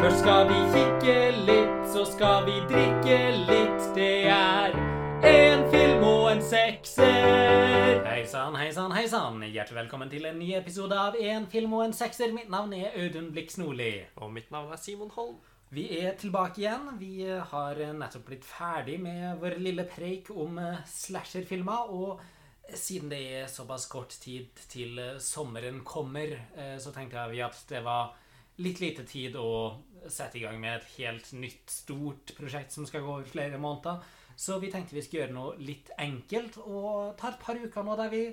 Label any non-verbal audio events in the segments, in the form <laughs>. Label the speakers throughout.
Speaker 1: Først skal vi kikke litt, så skal vi drikke litt. Det er en film og en sekser. Hei sann, hei sann, hei sann. Hjertelig velkommen til en ny episode av En film og en sekser. Mitt navn er Audun Blikk Nordli.
Speaker 2: Og mitt navn er Simon Holm.
Speaker 1: Vi er tilbake igjen. Vi har nettopp blitt ferdig med vår lille preik om eh, slasherfilmer. Og siden det er såpass kort tid til sommeren kommer, eh, så tenkte vi at det var litt lite tid å sette i gang med et helt nytt, stort prosjekt som skal gå over flere måneder. Så vi tenkte vi skulle gjøre noe litt enkelt og ta et par uker nå der vi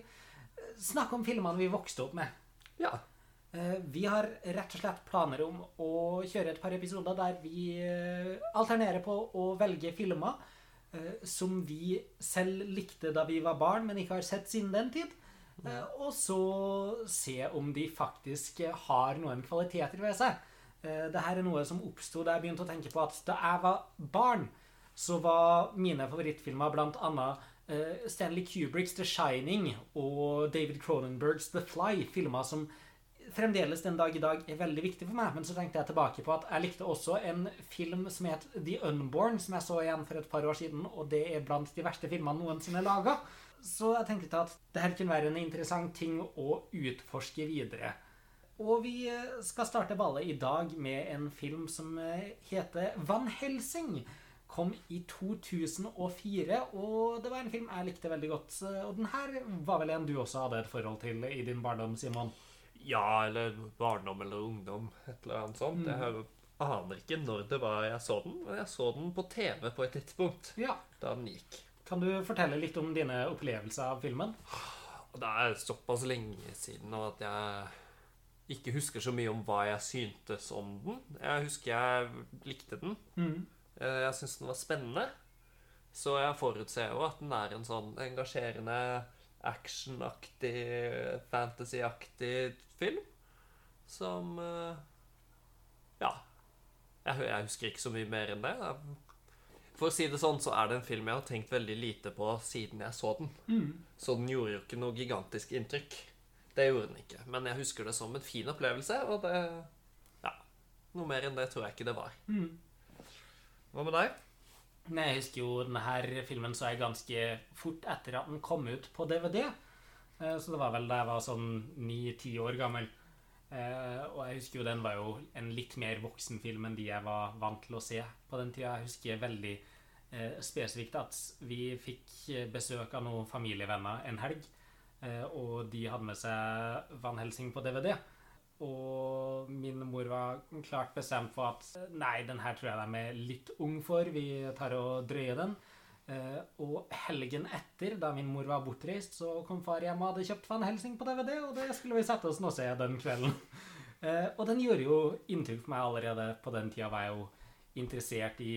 Speaker 1: snakker om filmene vi vokste opp med.
Speaker 2: Ja.
Speaker 1: Eh, Vi har rett og slett planer om å kjøre et par episoder der vi eh, alternerer på å velge filmer eh, som vi selv likte da vi var barn, men ikke har sett siden den tid. Eh, Og så se om de faktisk har noen kvaliteter ved seg. Det Dette er noe som oppsto da jeg begynte å tenke på at da jeg var barn, så var mine favorittfilmer blant annet eh, Stanley Kubricks The Shining og David Cronenbergs The Fly, filmer som fremdeles den dag i dag er veldig viktig for meg. Men så tenkte jeg tilbake på at jeg likte også en film som het The Unborn, som jeg så igjen for et par år siden, og det er blant de verste filmene noensinne laga. Så jeg tenkte at det her kunne være en interessant ting å utforske videre. Og vi eh, skal starte ballet i dag med en film som eh, heter Van Helsing. Kom i 2004, og det var en film jeg likte veldig godt. Og den her var vel en du også hadde et forhold til i din barndom, Simon?
Speaker 2: Ja, eller barndom eller ungdom. Et eller annet sånt. Jeg har- aner ikke når det var jeg så den, men jeg så den på TV på et tidspunkt
Speaker 1: Ja.
Speaker 2: da den gikk.
Speaker 1: Kan du fortelle litt om dine opplevelser av filmen?
Speaker 2: Det er såpass lenge siden at jeg ikke husker så mye om hva jeg syntes om den. Jeg husker jeg likte den. Mm. Jeg syns den var spennende. Så jeg forutser jo at den er en sånn engasjerende, actionaktig, fantasyaktig film. Som eh, Ja. Jeg, jeg husker ikke så mye mer enn det. For å si det sånn, så er det en film jeg har tenkt veldig lite på siden jeg så den. Så den gjorde jo ikke noe gigantisk inntrykk. Det gjorde den ikke. Men jeg husker det som en fin opplevelse, og det Ja. Noe mer enn det tror jeg ikke det var. Hva med deg?
Speaker 1: Nei, Jeg husker jo denne filmen så jeg ganske fort etter at den kom ut på DVD. Eh, Så det var vel da jeg var sånn ni-ti år gammel. Eh, Og jeg husker jo den var jo en litt mer voksen film enn de jeg var vant til å se på den tida. Jeg husker veldig eh, spesifikt at vi fikk besøk av noen familievenner en helg. eh, Og de hadde med seg Van Helsing på DVD. Og min mor var klart bestemt for at nei, den her tror jeg de er litt ung for. Vi tar og drøyer den. Eh, og helgen etter, da min mor var bortreist, så kom far hjem og hadde kjøpt Van Helsing på DVD, og det skulle vi sette oss og se den kvelden. Uh, <laughs> og den gjorde jo inntrykk på meg allerede. På den tida var jeg jo interessert i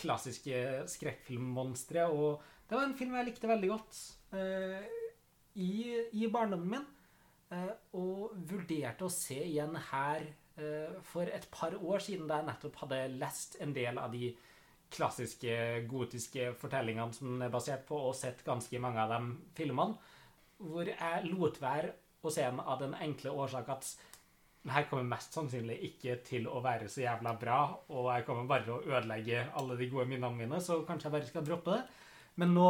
Speaker 1: klassiske skrekkfilmmonstre, og det var en film jeg likte veldig godt uh, i, i barndommen min. Og vurderte å se igjen her for et par år siden, da jeg nettopp hadde lest en del av de klassiske gotiske fortellingene som den er basert på, og sett ganske mange av de filmene, hvor jeg lot være å se den av den enkle årsak at den her kommer mest sannsynlig ikke til å være så jævla bra, og jeg kommer bare til å ødelegge alle de gode minnene mine, så kanskje jeg bare skal droppe det. Men nå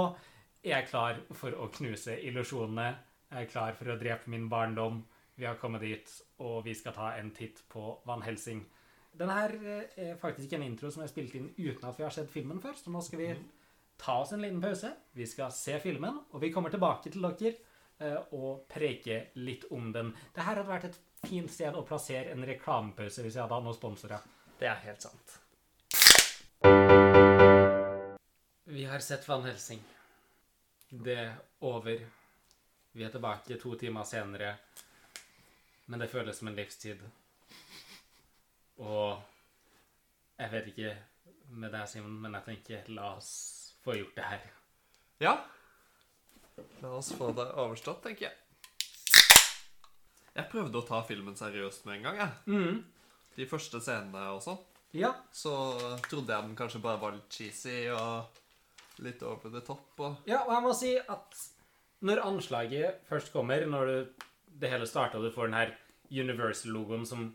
Speaker 1: er jeg klar for å knuse illusjonene. Jeg er klar for å drepe min barndom. Vi har kommet dit, og vi skal ta en titt på Van Helsing. Denne her eh, er faktisk en intro som er spilt inn uten at vi har sett filmen før, så nå skal vi ta oss en liten pause. Vi skal se filmen, og vi kommer tilbake til dere eh, og preike litt om den. Dette hadde vært et fint sted å plassere en reklamepause hvis jeg hadde hatt noen sponsorer.
Speaker 2: Det er helt sant.
Speaker 1: Vi har sett Van Helsing. Det er over. Vi er tilbake to timer senere. Men det føles som en livstid. Og jeg vet ikke med deg, Simon, men jeg tenker la oss få gjort det her.
Speaker 2: Ja. La oss få det overstått, tenker jeg. Jeg prøvde å ta filmen seriøst med en gang. jeg. De første scenene og sånn.
Speaker 1: Ja.
Speaker 2: Så trodde jeg den kanskje bare var litt cheesy og litt over the top. Og...
Speaker 1: ja, og jeg må si at når anslaget først kommer, når du, det hele starter og du får den her Universal-logoen som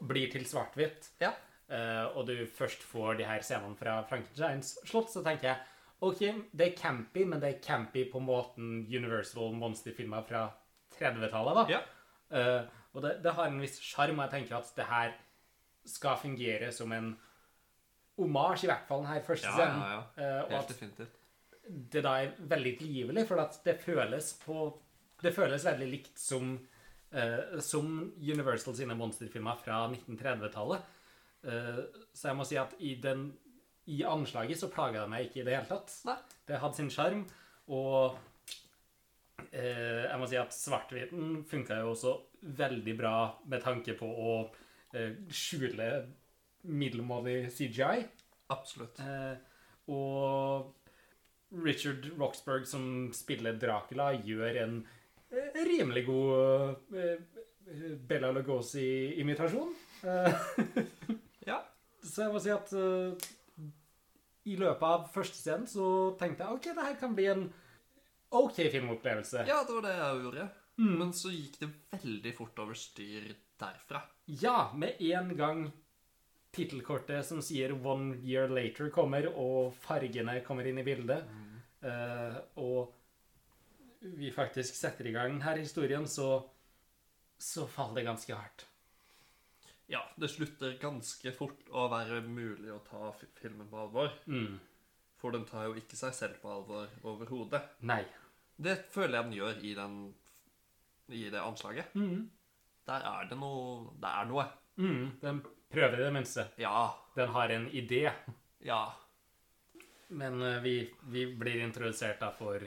Speaker 1: blir til svart-hvitt,
Speaker 2: Ja.
Speaker 1: uh, og du først får de her scenene fra Frankensteins slott, så tenker jeg OK, det er campy, men det er campy på måten Universal Monster-filmer fra 30-tallet, da.
Speaker 2: Ja.
Speaker 1: Uh, og det, det har en viss sjarm, og jeg tenker at det her skal fungere som en omasj, i hvert fall den her første scenen.
Speaker 2: ja, ja.
Speaker 1: ja.
Speaker 2: Helt
Speaker 1: definitivt.
Speaker 2: definitivt.
Speaker 1: det da er veldig tilgivelig, for at det føles på Det føles veldig likt som eh, som Universal sine monsterfilmer fra 1930-tallet. Eh, så jeg må si at i, den, i anslaget så plaga det meg ikke i det hele tatt.
Speaker 2: Nei.
Speaker 1: Det hadde sin sjarm, og eh, jeg må si at svart-hviten funka jo også veldig bra med tanke på å eh, skjule middelmådig CGI.
Speaker 2: Absolutt.
Speaker 1: Eh, og Richard Roxburgh, som spiller Dracula, gjør en eh, rimelig god eh, Bella Lugosi-imitasjon. Eh, <laughs>
Speaker 2: Ja.
Speaker 1: så jeg må si at eh, i løpet av første scenen så tenkte jeg ok, det her kan bli en OK filmopplevelse.
Speaker 2: ja, det var det jeg gjorde.
Speaker 1: Mm.
Speaker 2: Men så gikk det veldig fort over styr derfra.
Speaker 1: Ja, med en gang tittelkortet som sier 'One Year Later' kommer, og fargene kommer inn i bildet, eh, og vi faktisk setter i gang denne historien, så, så faller det ganske hardt.
Speaker 2: Ja, det slutter ganske fort å være mulig å ta filmen på alvor.
Speaker 1: Mm.
Speaker 2: For den tar jo ikke seg selv på alvor overhodet.
Speaker 1: Nei.
Speaker 2: Det føler jeg den gjør i, den, i det anslaget.
Speaker 1: Mm.
Speaker 2: Der er det noe Det er noe.
Speaker 1: Mm. Den prøver i det minste.
Speaker 2: Ja.
Speaker 1: Den har en idé.
Speaker 2: Ja.
Speaker 1: Men eh, vi, vi blir introdusert da for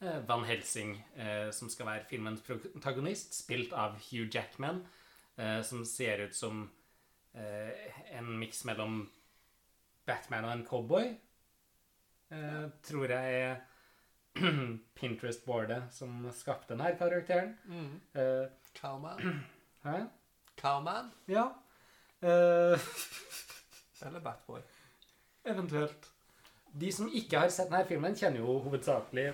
Speaker 1: Van Helsing, eh, som skal være filmens protagonist, spilt av Hugh Jackman, eh, som ser ut som eh, en miks mellom Batman og en cowboy. Eh, Tror jeg er <clears throat> Pinterest-boardet som skapte denne karakteren.
Speaker 2: Mm.
Speaker 1: Eh,
Speaker 2: Cowman. <clears throat>
Speaker 1: hæ?
Speaker 2: Cowman.
Speaker 1: Ja. Eh, <laughs>
Speaker 2: Eller Batboy.
Speaker 1: Eventuelt. De som ikke har sett denne filmen, kjenner jo hovedsakelig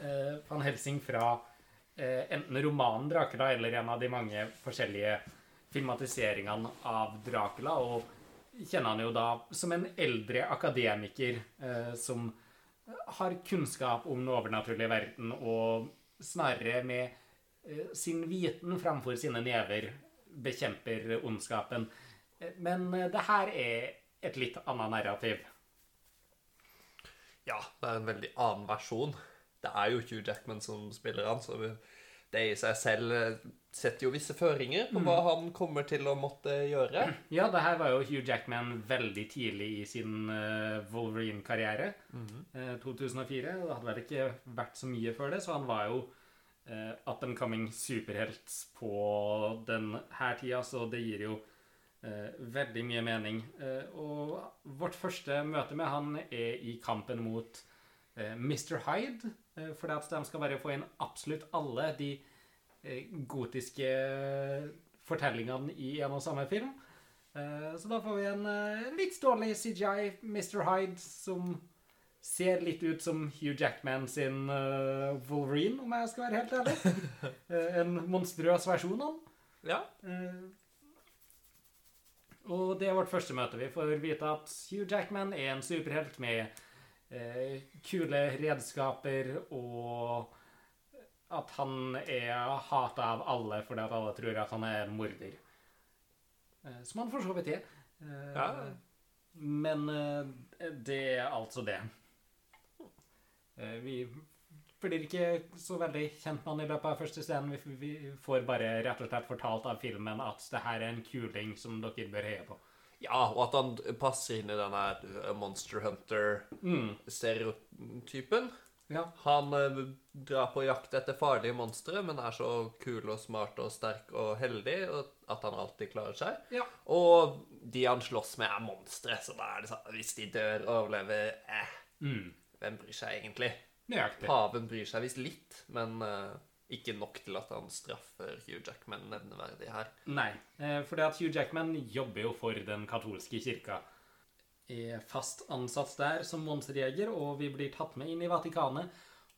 Speaker 1: eh, Van Helsing fra eh, enten romanen 'Dracula' eller en av de mange forskjellige filmatiseringene av Dracula. Og kjenner han jo da som en eldre akademiker eh, som har kunnskap om den overnaturlige verden, og snarere med eh, sin viten framfor sine never bekjemper ondskapen. Eh, Men eh, det her er et litt annet narrativ.
Speaker 2: Ja, det er en veldig annen versjon. Det er jo Hugh Jackman som spiller han, så det i seg selv eh, setter jo visse føringer på hva han kommer til å måtte gjøre. <clears throat>
Speaker 1: Ja, det her var jo Hugh Jackman veldig tidlig i sin eh, Wolverine-karriere. Eh, 2004. Det hadde vel ikke vært så mye før det, så han var jo up and coming superhelt på den her tida, så det gir jo eh, veldig mye mening. Eh, og vårt første møte med han er i kampen mot eh, Mr. Hyde, uh, fordi at de skal bare få inn absolutt alle de eh, gotiske fortellingene i en og samme film. Eh, Så da får vi en eh, litt dårlig CGI Mr. Hyde som ser litt ut som Hugh Jackman sin eh, Wolverine, om jeg skal være helt ærlig. <laughs> Eh, En monstrøs versjon av han.
Speaker 2: Ja.
Speaker 1: Eh, Og det er vårt første møte. Vi får vite at Hugh Jackman er en superhelt med eh, kule redskaper, og at han er hata av alle fordi at alle tror at han er en morder. Eh, som han for så vidt er. Eh,
Speaker 2: Ja.
Speaker 1: Men eh, det er altså det. Eh, vi blir ikke så veldig kjent med han i løpet av første scenen. Vi, vi får bare rett og slett fortalt av filmen at det her er en kuling som dere bør heie på.
Speaker 2: Ja, og at han passer inn i denne eh, Monster Hunter-stereotypen.
Speaker 1: Ja.
Speaker 2: Han eh, drar på jakt etter farlige monstre, men er så kul og smart og sterk og heldig at han alltid klarer seg.
Speaker 1: Ja.
Speaker 2: Og de han slåss med, er monstre, så da er det sånn Hvis de dør og overlever, eh,
Speaker 1: Mm.
Speaker 2: hvem bryr seg egentlig?
Speaker 1: Nøyaktig.
Speaker 2: Paven bryr seg visst litt, men eh, ikke nok til at han straffer Hugh Jackman nevneverdig her.
Speaker 1: Nei, eh, for det at Hugh Jackman jobber jo for den katolske kirka. Er fast ansatt der som monsterjeger, og vi blir tatt med inn i Vatikanet.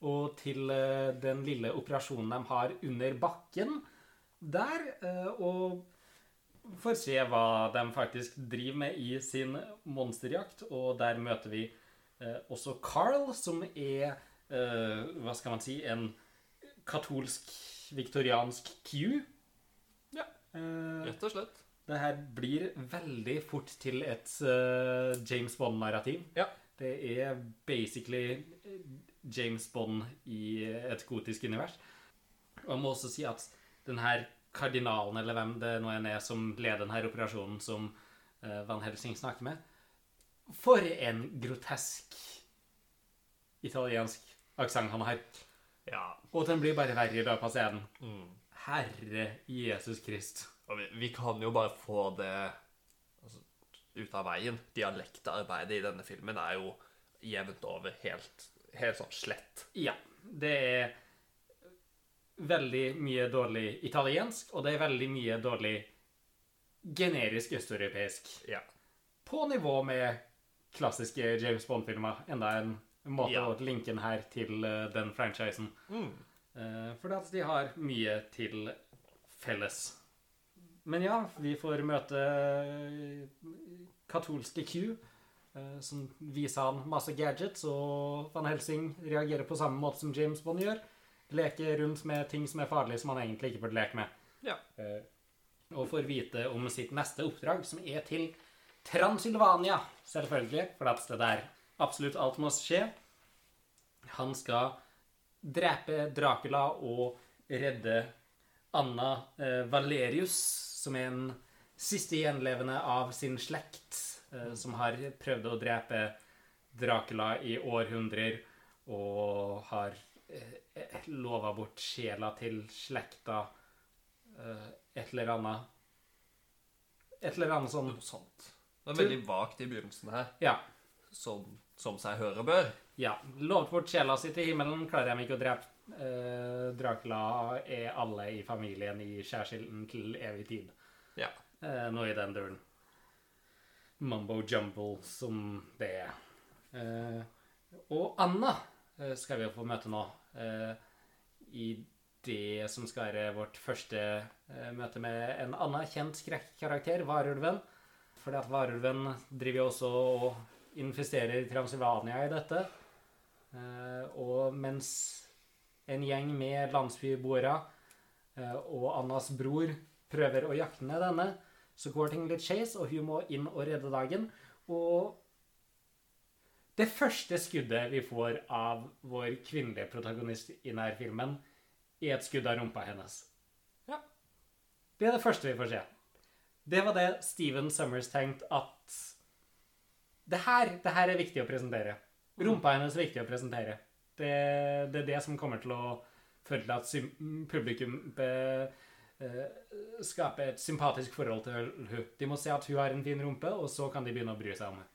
Speaker 1: Og til eh, den lille operasjonen de har under bakken der. eh, Og får se hva de faktisk driver med i sin monsterjakt. Og der møter vi også Carl, som er Hva skal man si En katolsk, viktoriansk Q.
Speaker 2: Ja.
Speaker 1: Eh,
Speaker 2: Rett og slett.
Speaker 1: det her blir veldig fort til et uh, James Bond-narrativ.
Speaker 2: Ja.
Speaker 1: Det er basically eh, James Bond i et gotisk univers. Og jeg må også si at den her kardinalen, eller hvem det nå enn er som leder denne operasjonen som uh, Van Helsing snakker med For en grotesk italiensk aksent han har.
Speaker 2: Ja.
Speaker 1: Og den blir bare verre i løpet av scenen.
Speaker 2: Mm.
Speaker 1: Herre Jesus Krist.
Speaker 2: Og vi, vi kan jo bare få det altså, ut av veien. Dialektarbeidet i denne filmen er jo jevnt over helt, helt sånn slett.
Speaker 1: Ja. Det er veldig mye dårlig italiensk, og det er veldig mye dårlig generisk østeuropeisk.
Speaker 2: Ja.
Speaker 1: På nivå med klassiske James Bond-filmer. Enda en måte
Speaker 2: Ja.
Speaker 1: å linke den her til eh, den franchisen.
Speaker 2: Mm.
Speaker 1: Uh, fordi at de har mye til felles. Men ja, vi får møte eh, katolske Q, eh, som viser han masse gadgets, og Van Helsing reagerer på samme måte som James Bond gjør. Leker rundt med ting som er farlige, som han egentlig ikke burde leke med.
Speaker 2: Ja.
Speaker 1: Eh, og får vite om sitt neste oppdrag, som er til Transylvania, selvfølgelig, for det der absolutt alt må skje. Han skal drepe Dracula og redde Anna eh, Valerius, som er en siste gjenlevende av sin slekt, eh, som har prøvd å drepe Dracula i århundrer, og har eh, lova bort sjela til slekta eh, et eller annet Et eller annet sånn
Speaker 2: Noe sånt. Det er veldig vagt i begynnelsen her,
Speaker 1: Ja.
Speaker 2: som, som seg høre bør.
Speaker 1: ja. Lovet bort sjela si til himmelen, klarer jeg meg ikke å drepe eh, Dracula, er alle i familien i skjærsilden til evig tid.
Speaker 2: Ja.
Speaker 1: Eh, nå i den duren. Mumbo jumble som det er. Eh, og Anna eh, skal vi jo få møte nå. Eh, I det som skal være vårt første eh, møte med en annen kjent skrekkarakter, Varulven. Fordi at Varulven driver jo også og investerer Transylvania i dette. Eh, og mens en gjeng med landsbyboere eh, og Annas bror prøver å jakte ned denne, så går ting litt skeis, og hun må inn og redde dagen. Og det første skuddet vi får av vår kvinnelige protagonist i denne filmen, er et skudd av rumpa hennes.
Speaker 2: Ja.
Speaker 1: Det er det første vi får se. Det var det Steven Summers tenkte at det her, det her er viktig å presentere. Rumpa hennes er viktig å presentere. Det, det er det som kommer til å føre til at publikum be, uh, skaper et sympatisk forhold til hun. De må se at hun har en fin rumpe, og så kan de begynne å bry seg om henne.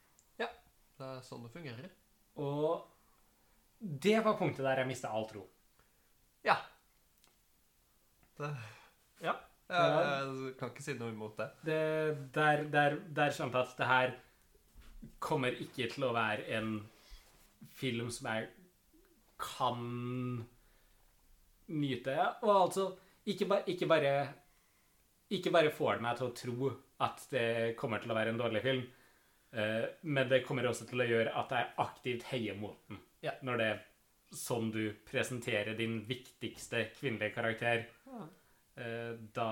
Speaker 2: Det er sånn det fungerer.
Speaker 1: Og det var punktet der jeg mista all tro.
Speaker 2: Ja. Det, ja. Jeg, jeg kan ikke si noe imot det.
Speaker 1: Det, der, der, der skjønte jeg at det her kommer ikke til å være en film som jeg kan nyte. Og altså, ikke, ba, ikke bare Ikke bare får det meg til å tro at det kommer til å være en dårlig film, eh, men det kommer også til å gjøre at jeg aktivt heier mot den.
Speaker 2: Ja.
Speaker 1: Når det er sånn du presenterer din viktigste kvinnelige karakter. Eh, da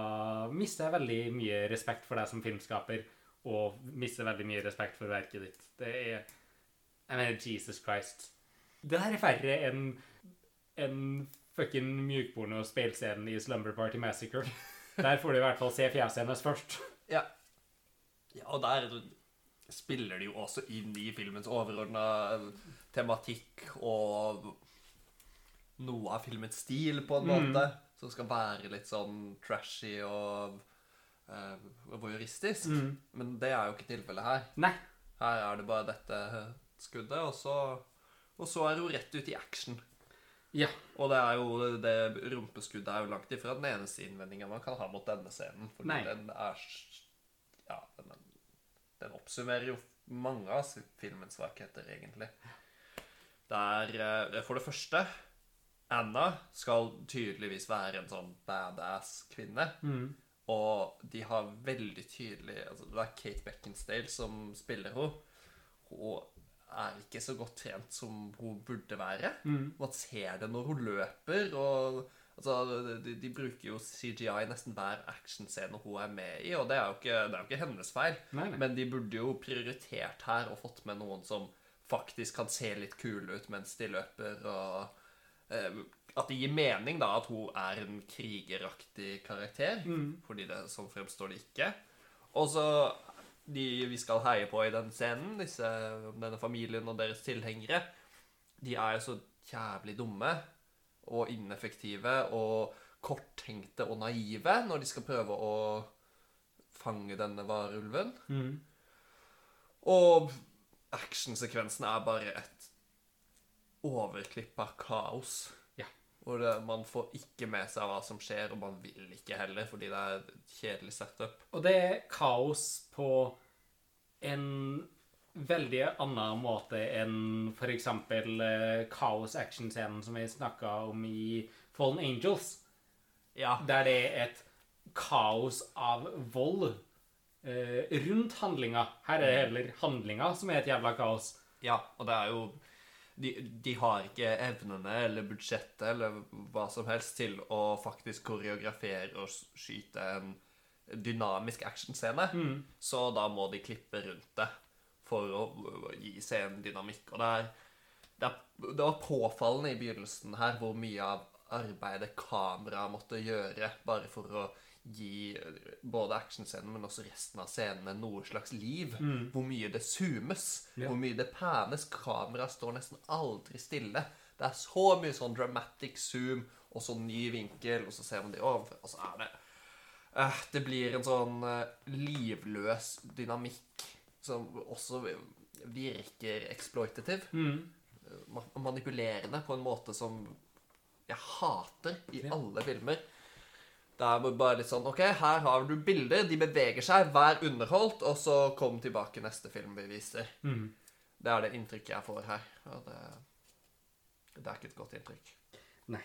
Speaker 1: mister jeg veldig mye respekt for deg som filmskaper, og mister veldig mye respekt for verket ditt. Det er Jeg mener, Jesus Christ. Det her er færre enn en fucking mjukporno speilscenen i Slumber Party Massacre. <laughs> Der får du i hvert fall se fjeset hennes først.
Speaker 2: Ja. ja, og der spiller de jo også inn i filmens overordna tematikk og noe av filmens stil, på en
Speaker 1: Mm.
Speaker 2: måte. Som skal være litt sånn trashy og uh, voyeuristisk.
Speaker 1: Mm.
Speaker 2: Men det er jo ikke tilfellet her.
Speaker 1: Nei.
Speaker 2: Her er det bare dette skuddet, og så, og så er hun rett ut i action.
Speaker 1: Ja.
Speaker 2: Og det er jo det rumpeskuddet er jo langt ifra den eneste innvendinga man kan ha mot denne scenen. Fordi
Speaker 1: Nei.
Speaker 2: den er Ja, den, den oppsummerer jo mange av filmens svakheter, egentlig. Det er eh, for det første Anna skal tydeligvis være en sånn badass kvinne.
Speaker 1: Mm.
Speaker 2: Og de har veldig tydelig altså Det er Kate Beckinsdale som spiller henne. Hun er ikke så godt trent som hun burde være. Man ser det når hun løper. og altså, de, de bruker jo CGI nesten hver actionscene hun er med i, og det er jo ikke, det er jo ikke hennes feil.
Speaker 1: Nei, nei.
Speaker 2: Men de burde jo prioritert her og fått med noen som faktisk kan se litt kule ut mens de løper. og At det gir mening da at hun er en krigeraktig karakter. Fordi det sånn fremstår det ikke. Og så de vi skal heie på i den scenen, disse, denne familien og deres tilhengere, de er jo så jævlig dumme og ineffektive og korttenkte og naive når de skal prøve å fange denne varulven.
Speaker 1: Mm.
Speaker 2: Og actionsekvensen er bare et overklippa kaos.
Speaker 1: Ja.
Speaker 2: Hvor det, man får ikke med seg hva som skjer, og man vil ikke heller, fordi det er et kjedelig setup.
Speaker 1: Og det er kaos på en veldig annen måte enn eksempel eh, kaos-actionscenen som vi snakka om i Fallen Angels.
Speaker 2: Ja.
Speaker 1: Der det er et kaos av vold eh, rundt handlinga. Her er det heller handlinga som er et jævla kaos.
Speaker 2: Ja, og det er jo de, de har ikke evnene eller budsjettet eller hva som helst til å faktisk koreografere og skyte en dynamisk actionscene. Så da må de klippe rundt det for å gi scenen dynamikk. Og det er, det er Det var påfallende i begynnelsen her hvor mye av arbeidet kameraet måtte gjøre bare for å gi både actionscenen, men også resten av scenene noe slags liv. Hvor mye det zoomes,
Speaker 1: Ja.
Speaker 2: hvor mye det panes. Kameraet står nesten aldri stille. Det er så mye sånn dramatic zoom, og så ny vinkel, og så ser man de ovenfor, og så er det uh, Det blir en sånn uh, livløs dynamikk som også virker exploitative. Mm. Manipulerende på en måte som jeg hater i
Speaker 1: Ja.
Speaker 2: alle filmer. Det er bare litt sånn OK, her har du bilder, de beveger seg, vær underholdt, og så kom tilbake neste film vi viser. Det er det inntrykket jeg får her. Og det, det er ikke et godt inntrykk.
Speaker 1: Nei.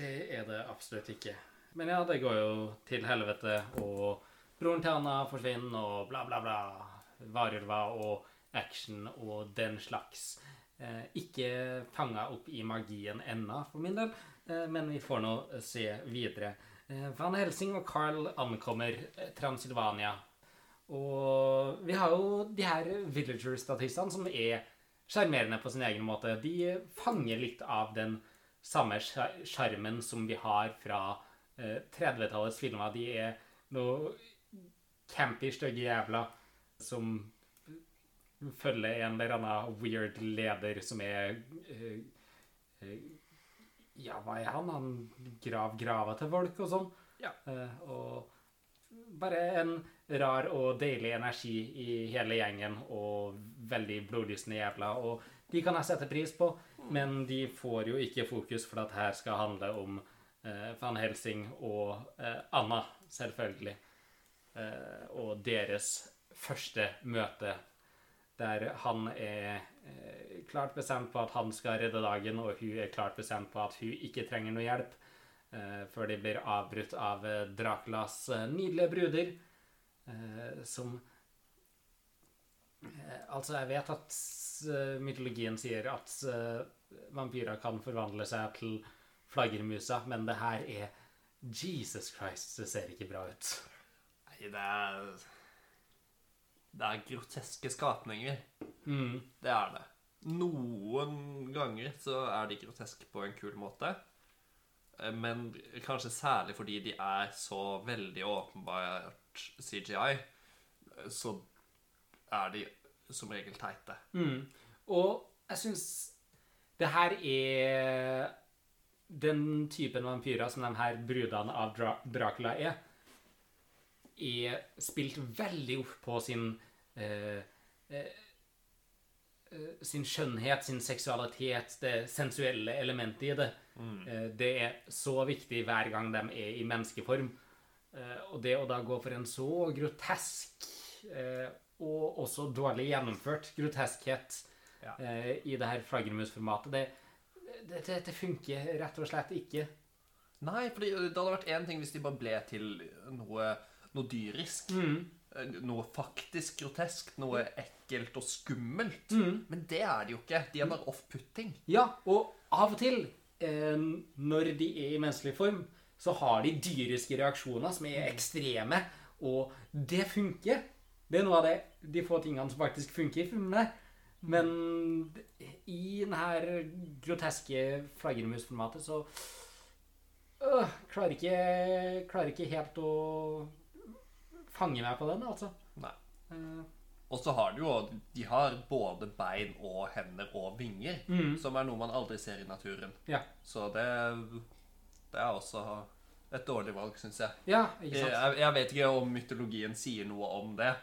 Speaker 1: Det er det absolutt ikke. Men ja, det går jo til helvete, og broren til Anna forsvinner, og bla, bla, bla. Varulva og action og den slags. Eh, ikke fanga opp i magien ennå, for min del, eh, men vi får nå se videre. Eh, Van Helsing og Carl ankommer Transilvania. Og vi har jo de her Villager-statistene som er sjarmerende på sin egen måte. De fanger litt av den samme sja- sjarmen som vi har fra eh, 30-tallets filmer. De er noe campy, stygge jævla som følger en eller annen weird leder som er uh, uh, Ja, hva er han? Han grav grava til folk og sånn.
Speaker 2: Ja.
Speaker 1: Uh, og bare en rar og deilig energi i hele gjengen, og veldig blodlystne jævler. Og de kan jeg sette pris på, men de får jo ikke fokus, for at her skal handle om Van Helsing og Anna, selvfølgelig. Og deres første møte, der han er eh, klart bestemt på at han skal redde dagen, og hun er klart bestemt på at hun ikke trenger noe hjelp, eh, før de blir avbrutt av eh, Draculas nydelige bruder, som Altså, jeg vet at mytologien sier at vampyrer kan forvandle seg til flaggermusa, men det her er Jesus Christ, det ser ikke bra ut.
Speaker 2: Nei, det er Det er groteske skapninger.
Speaker 1: Mm.
Speaker 2: Det er det. Noen ganger så er de groteske på en kul måte. Eh, Men kanskje særlig fordi de er så veldig åpenbart CGI, så er de som regel teite.
Speaker 1: Mm. Og jeg syns det her er den typen vampyrer som de her brudene av Dra Dracula er, er spilt veldig opp på sin eh, eh, eh, sin skjønnhet, sin seksualitet, det sensuelle elementet i det. Eh, det er så viktig hver gang de er i menneskeform. Eh, og det å da gå for en så grotesk eh, og også dårlig gjennomført groteskhet
Speaker 2: Ja.
Speaker 1: eh, i det her flaggermusformatet, det, det, det, det funker rett og slett ikke.
Speaker 2: Nei, for det hadde vært én ting hvis de bare ble til noe, noe dyrisk.
Speaker 1: Mm.
Speaker 2: Eh, Noe faktisk grotesk, noe ekkelt og skummelt.
Speaker 1: Mm.
Speaker 2: Men det er de jo ikke. De er bare off-putting.
Speaker 1: Ja, og av og til, eh, når de er i menneskelig form, så har de dyriske reaksjoner som er ekstreme, og det funker. Det er noe av det, de få tingene som faktisk funker i filmene. Men i denne groteske flaggermusformatet så øh, klarer, ikke, klarer ikke helt å fange meg på den, altså.
Speaker 2: Nei.
Speaker 1: Eh,
Speaker 2: Og så har de jo De har både bein og hender og vinger,
Speaker 1: Mm.
Speaker 2: som er noe man aldri ser i naturen.
Speaker 1: ja.
Speaker 2: Så det, det er også et dårlig valg, syns jeg.
Speaker 1: ja, ikke sant?
Speaker 2: jeg. Jeg vet ikke om mytologien sier noe om det,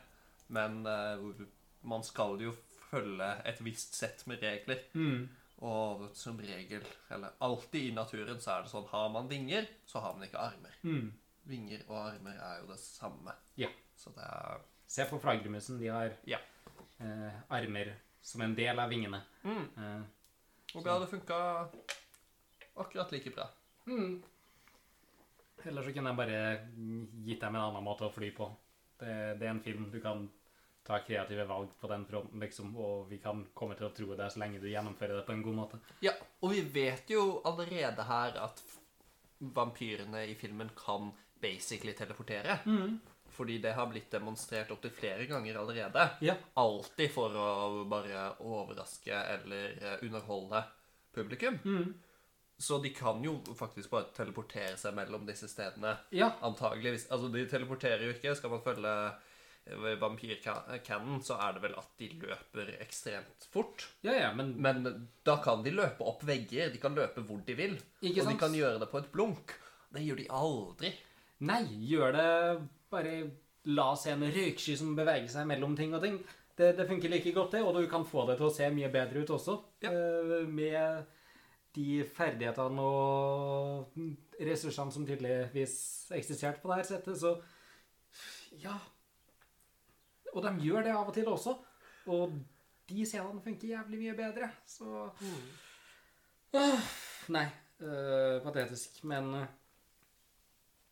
Speaker 2: men uh, man skal jo følge et visst sett med regler.
Speaker 1: Mm.
Speaker 2: Og som regel, eller alltid i naturen, så er det sånn har man vinger, så har man ikke armer.
Speaker 1: Mm.
Speaker 2: Vinger og armer er jo det samme.
Speaker 1: Ja.
Speaker 2: Så det er
Speaker 1: Se på flaggermusen. De har
Speaker 2: Ja.
Speaker 1: eh, armer som en del av vingene.
Speaker 2: mm.
Speaker 1: Eh,
Speaker 2: Og det hadde funka akkurat like bra.
Speaker 1: mm. Eller så kunne jeg bare gitt dem en annen måte å fly på. Det, det er en film. Du kan ta kreative valg på den fronten, liksom, og vi kan komme til å tro det så lenge du gjennomfører det på en god måte.
Speaker 2: Ja, og vi vet jo allerede her at vampyrene i filmen kan basically teleportere. Fordi det har blitt demonstrert opptil flere ganger allerede.
Speaker 1: Ja.
Speaker 2: Alltid for å bare overraske eller eh, underholde publikum. Så de kan jo faktisk bare teleportere seg mellom disse stedene.
Speaker 1: Ja.
Speaker 2: Antageligvis. Altså, de teleporterer jo ikke. Skal man følge vampyrcannon, så er det vel at de løper ekstremt fort.
Speaker 1: Ja, ja, men
Speaker 2: Men da kan de løpe opp vegger. De kan løpe hvor de vil. Og de kan gjøre det på et blunk. Det gjør de aldri.
Speaker 1: Nei, gjør det Bare la oss se en røyksky som beveger seg mellom ting og ting. Det, det funker like godt, det, og du kan få det til å se mye bedre ut også.
Speaker 2: Ja.
Speaker 1: eh, Med de ferdighetene og ressursene som tydeligvis eksisterte på dette settet, så Ja. Og de gjør det av og til også. Og de scenene funker jævlig mye bedre, så Åh, Nei. øh, patetisk, men øh,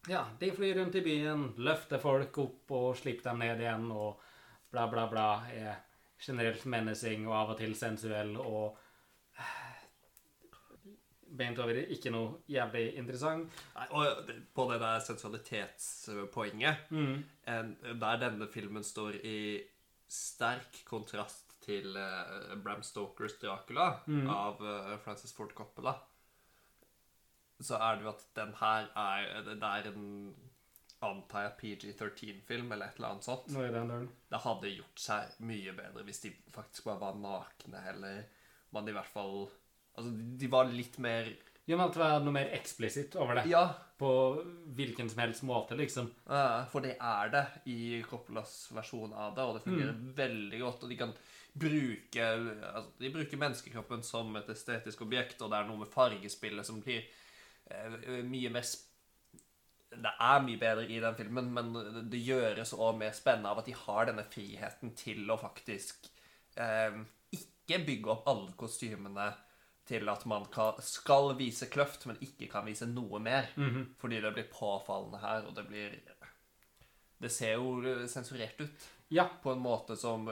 Speaker 1: Ja, de flyr rundt i byen, løfter folk opp og slipper dem ned igjen, og bla, bla, bla. Er generelt menacing og av og til sensuell og Beint over ikke noe jævlig interessant.
Speaker 2: Nei, og på det der sensualitetspoenget
Speaker 1: Mm.
Speaker 2: en- Der denne filmen står i sterk kontrast til uh, Bram Stokers Dracula
Speaker 1: Mm.
Speaker 2: av uh, Francis Ford Coppola, så er det jo at den her er Det er en antar jeg PG-13-film eller et eller annet sånt.
Speaker 1: Nå er det en.
Speaker 2: Det hadde gjort seg mye bedre hvis de faktisk bare var nakne, eller man i hvert fall Altså, de- var litt mer
Speaker 1: ja, men at det var noe mer eksplisitt over det.
Speaker 2: Ja,
Speaker 1: På hvilken som helst måte, liksom.
Speaker 2: Ja, for det er det i Coppolas versjon av det, og det fungerer veldig godt. Og de kan bruke altså, De bruker menneskekroppen som et estetisk objekt, og det er noe med fargespillet som blir mye mer det er mye bedre i den filmen, men det gjøres òg mer spennende av at de har denne friheten til å faktisk eh, ikke bygge opp alle kostymene til at man kan, skal vise kløft, men ikke kan vise noe mer. Fordi det blir påfallende her, og det blir Det ser jo sensurert ut
Speaker 1: Ja,
Speaker 2: på en måte som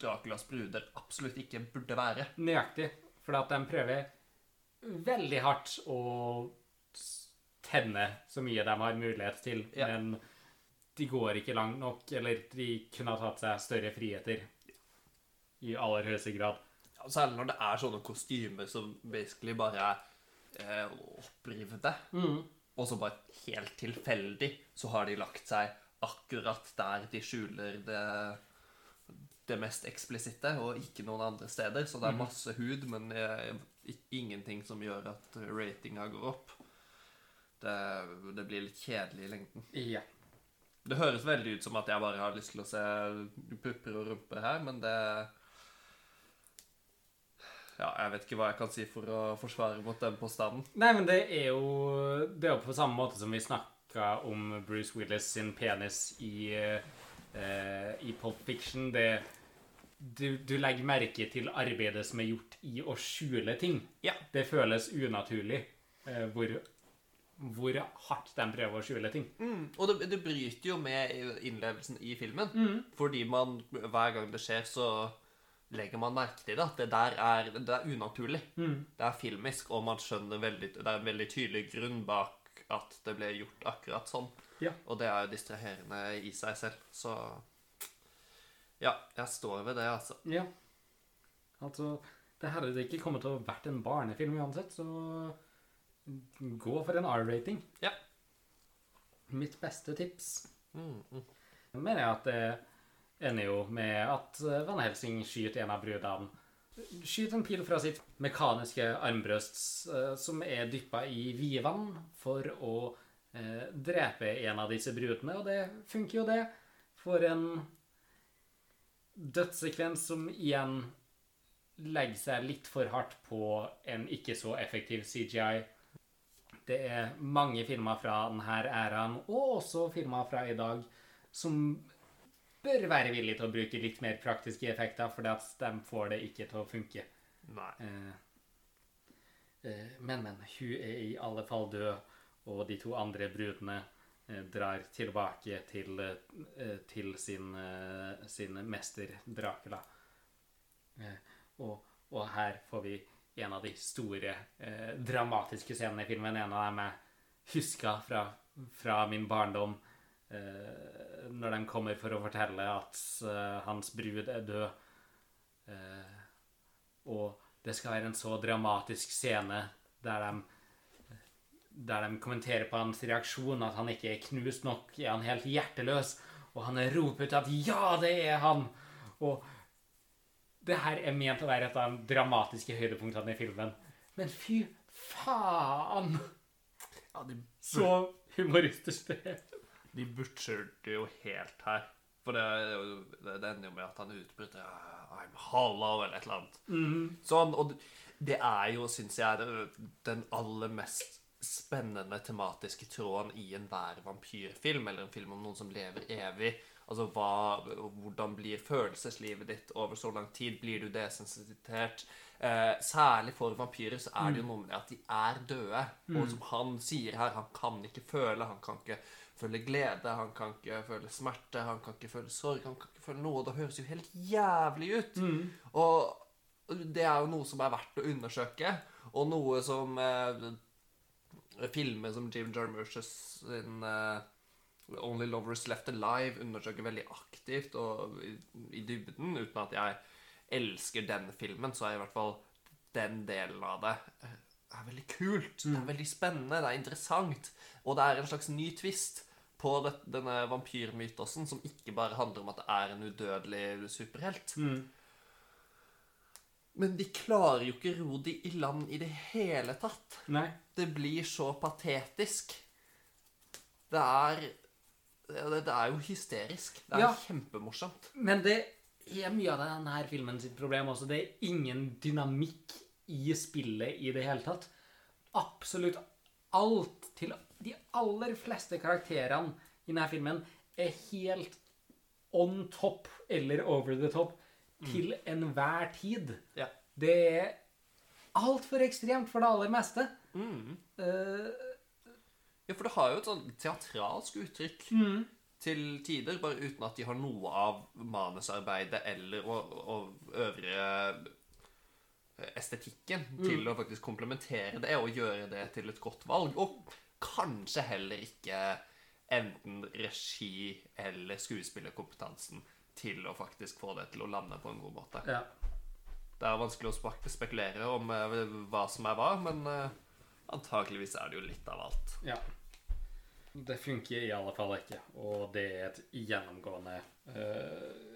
Speaker 2: Draculas bruder absolutt ikke burde være.
Speaker 1: nøyaktig. For at de prøver veldig hardt å tenne så mye de har mulighet til,
Speaker 2: Ja.
Speaker 1: men de går ikke langt nok, eller de kunne ha tatt seg større friheter. I aller høyeste grad.
Speaker 2: Ja, Særlig når det er sånne kostymer som basically bare er eh, opprivde. Og så bare helt tilfeldig så har de lagt seg akkurat der de skjuler det, det mest eksplisitte, og ikke noen andre steder. Så det er masse hud, men eh, ingenting som gjør at ratinga går opp. Det, det blir litt kjedelig i lengden.
Speaker 1: Ja.
Speaker 2: Det høres veldig ut som at jeg bare har lyst til å se pupper og rumper her, men det Ja, jeg vet ikke hva jeg kan si for å forsvare mot den påstanden.
Speaker 1: Nei, men det er jo Det er jo på samme måte som vi snakka om Bruce Willis sin penis i, eh, i Pulp Fiction. Det du, du legger merke til arbeidet som er gjort i å skjule ting.
Speaker 2: Ja.
Speaker 1: Det føles unaturlig. Eh, hvor hvor hardt de prøver å skjule ting.
Speaker 2: Mm. Og det, det bryter jo med innlevelsen i filmen. Fordi man, hver gang det skjer, så legger man merke til det. At det der er, det er unaturlig. Det er filmisk, og man skjønner veldig Det er en veldig tydelig grunn bak at det ble gjort akkurat sånn.
Speaker 1: Ja.
Speaker 2: Og det er jo distraherende i seg selv. Så ja, jeg står ved det, altså.
Speaker 1: Ja. Altså, det hadde ikke kommet til å vært en barnefilm uansett, så gå for en R-rating.
Speaker 2: Ja.
Speaker 1: Mitt beste tips.
Speaker 2: Mm, mm.
Speaker 1: Jeg mener jeg at det ender jo med at eh, Van Helsing skyter en av brudene. Skyter en pil fra sitt mekaniske armbrøst eh, som er dyppa i vidvann for å eh, drepe en av disse brudene, og det funker jo, det. For en dødssekvens som igjen legger seg litt for hardt på en ikke så effektiv CGI. Det er mange filmer fra denne æraen, og også filmer fra i dag, som bør være villige til å bruke litt mer praktiske effekter, fordi at de får det ikke til å funke.
Speaker 2: Nei.
Speaker 1: Eh, eh, men, men. Hun er i alle fall død, og de to andre brudene drar tilbake til, eh, til sin, eh, sin mester Dracula. Eh, og, og her får vi en av de store eh, dramatiske scenene i filmen. En av dem jeg huska fra, fra min barndom. Eh, når de kommer for å fortelle at eh, hans brud er død. Eh, og det skal være en så dramatisk scene der de der de kommenterer på hans reaksjon, at han ikke er knust nok, er han helt hjerteløs, og han roper ut at 'ja, det er han'. Og det her er ment å være et av de dramatiske høydepunktene i filmen. Men fy faen,
Speaker 2: Ja, de,
Speaker 1: så humoristisk det er.
Speaker 2: de butcherte jo helt her. For det, det, det ender jo med at han utbryter «Ah, I'm hollow, eller et eller annet. Sånn, og det- det er jo, syns jeg, den aller mest spennende tematiske tråden i enhver vampyrfilm, eller en film om noen som lever evig. Altså, hva, Hvordan blir følelseslivet ditt over så lang tid? Blir du desensitert? Eh, særlig for vampyrer så er det jo noe med det at de er døde. Og som han sier her, han kan ikke føle. Han kan ikke føle glede, han kan ikke føle smerte, han kan ikke føle sorg, han kan ikke føle noe. Det høres jo helt jævlig ut. Og det er jo noe som er verdt å undersøke, og noe som eh, filmer som Jim Jarmusch's sin eh, Only Lovers Left Alive undersøker veldig aktivt og i, i dybden, uten at jeg elsker den filmen, så er i hvert fall den delen av det eh, er veldig kult. Det er veldig spennende, det er interessant, og det er en slags ny twist på det, denne vampyrmytosen, som ikke bare handler om at det er en udødelig superhelt. Men de klarer jo ikke ro de i land i det hele tatt.
Speaker 1: Nei.
Speaker 2: Det blir så patetisk. Det er Det, det er jo hysterisk. Det er
Speaker 1: Ja.
Speaker 2: kjempemorsomt.
Speaker 1: Men det er mye av denne filmen sitt problem også. Det er ingen dynamikk i spillet i det hele tatt. Absolutt alt til de aller fleste karakterene i denne filmen er helt on top eller over the top til enhver tid.
Speaker 2: Ja.
Speaker 1: Det er altfor ekstremt for det aller meste. Eh,
Speaker 2: Ja, for det har jo et sånn teatralsk uttrykk til tider, bare uten at de har noe av manusarbeidet eller og, og øvrige estetikken til å faktisk komplementere det og gjøre det til et godt valg. Og kanskje heller ikke enten regi eller skuespillerkompetansen til å faktisk få det til å lande på en god måte.
Speaker 1: ja.
Speaker 2: Det er vanskelig å spekulere om eh, hva som er hva, men eh, antakeligvis er det jo litt av alt.
Speaker 1: Ja. Det funker i alle fall ikke, og det er et gjennomgående eh,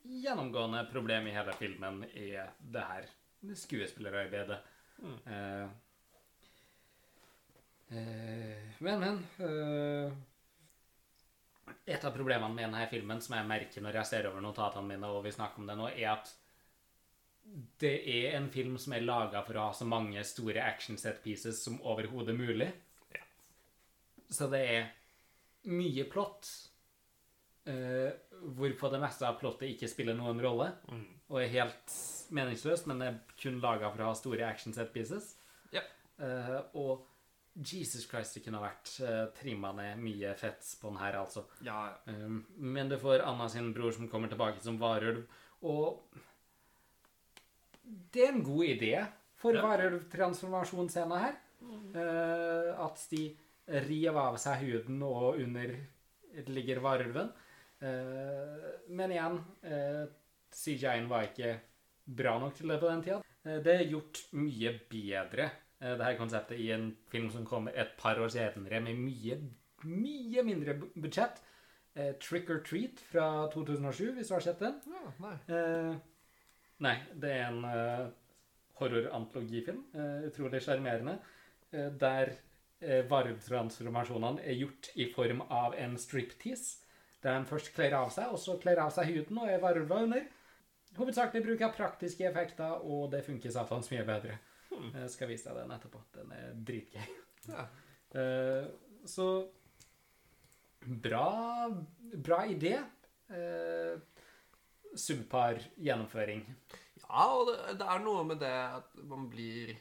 Speaker 1: Gjennomgående problem i hele filmen er det her skuespillerarbeidet. Mm. Uh, uh, men, men Et av problemene med denne filmen som jeg merker når jeg ser over notatene mine, og vi snakker om det nå, er at det er en film som er laga for å ha så mange store action set pieces som overhodet mulig.
Speaker 2: Ja.
Speaker 1: Så det er mye plott, uh, hvorpå det meste av plottet ikke spiller noen rolle, og er helt meningsløst, men er kun laga for å ha store action set pieces.
Speaker 2: Ja.
Speaker 1: Uh, og Jesus Christ, det kunne ha vært uh, trimma ned mye fett på den her, altså.
Speaker 2: Ja,
Speaker 1: Um, men du får Anna sin bror som kommer tilbake som varulv, og det er en god idé for
Speaker 2: Ja.
Speaker 1: varulvtransformasjonsscena her. Uh, at de river av seg huden, og under ligger varulven. Uh, men igjen, uh, CJ-en var ikke bra nok til det på den tida. Eh, det er gjort mye bedre, det her konseptet, i en film som kommer et par år senere, med mye, mye mindre budsjett. Eh, Trick or Treat fra 2007, hvis du har sett den.
Speaker 2: ja nei.
Speaker 1: Eh, nei, det er en eh, horrorantologifilm. eh, utrolig sjarmerende. eh, der eh, varetransformasjonene er gjort i form av en striptease. Der de først kler av seg, og så kler av seg huden og er varulver under. Hovedsakelig bruk av praktiske effekter, og det funker satans mye bedre. Jeg skal vise deg den etterpå. Den er dritgøy.
Speaker 2: Ja.
Speaker 1: Eh, så bra, bra idé. Eh, subpar gjennomføring.
Speaker 2: Ja, og det, det er noe med det at man blir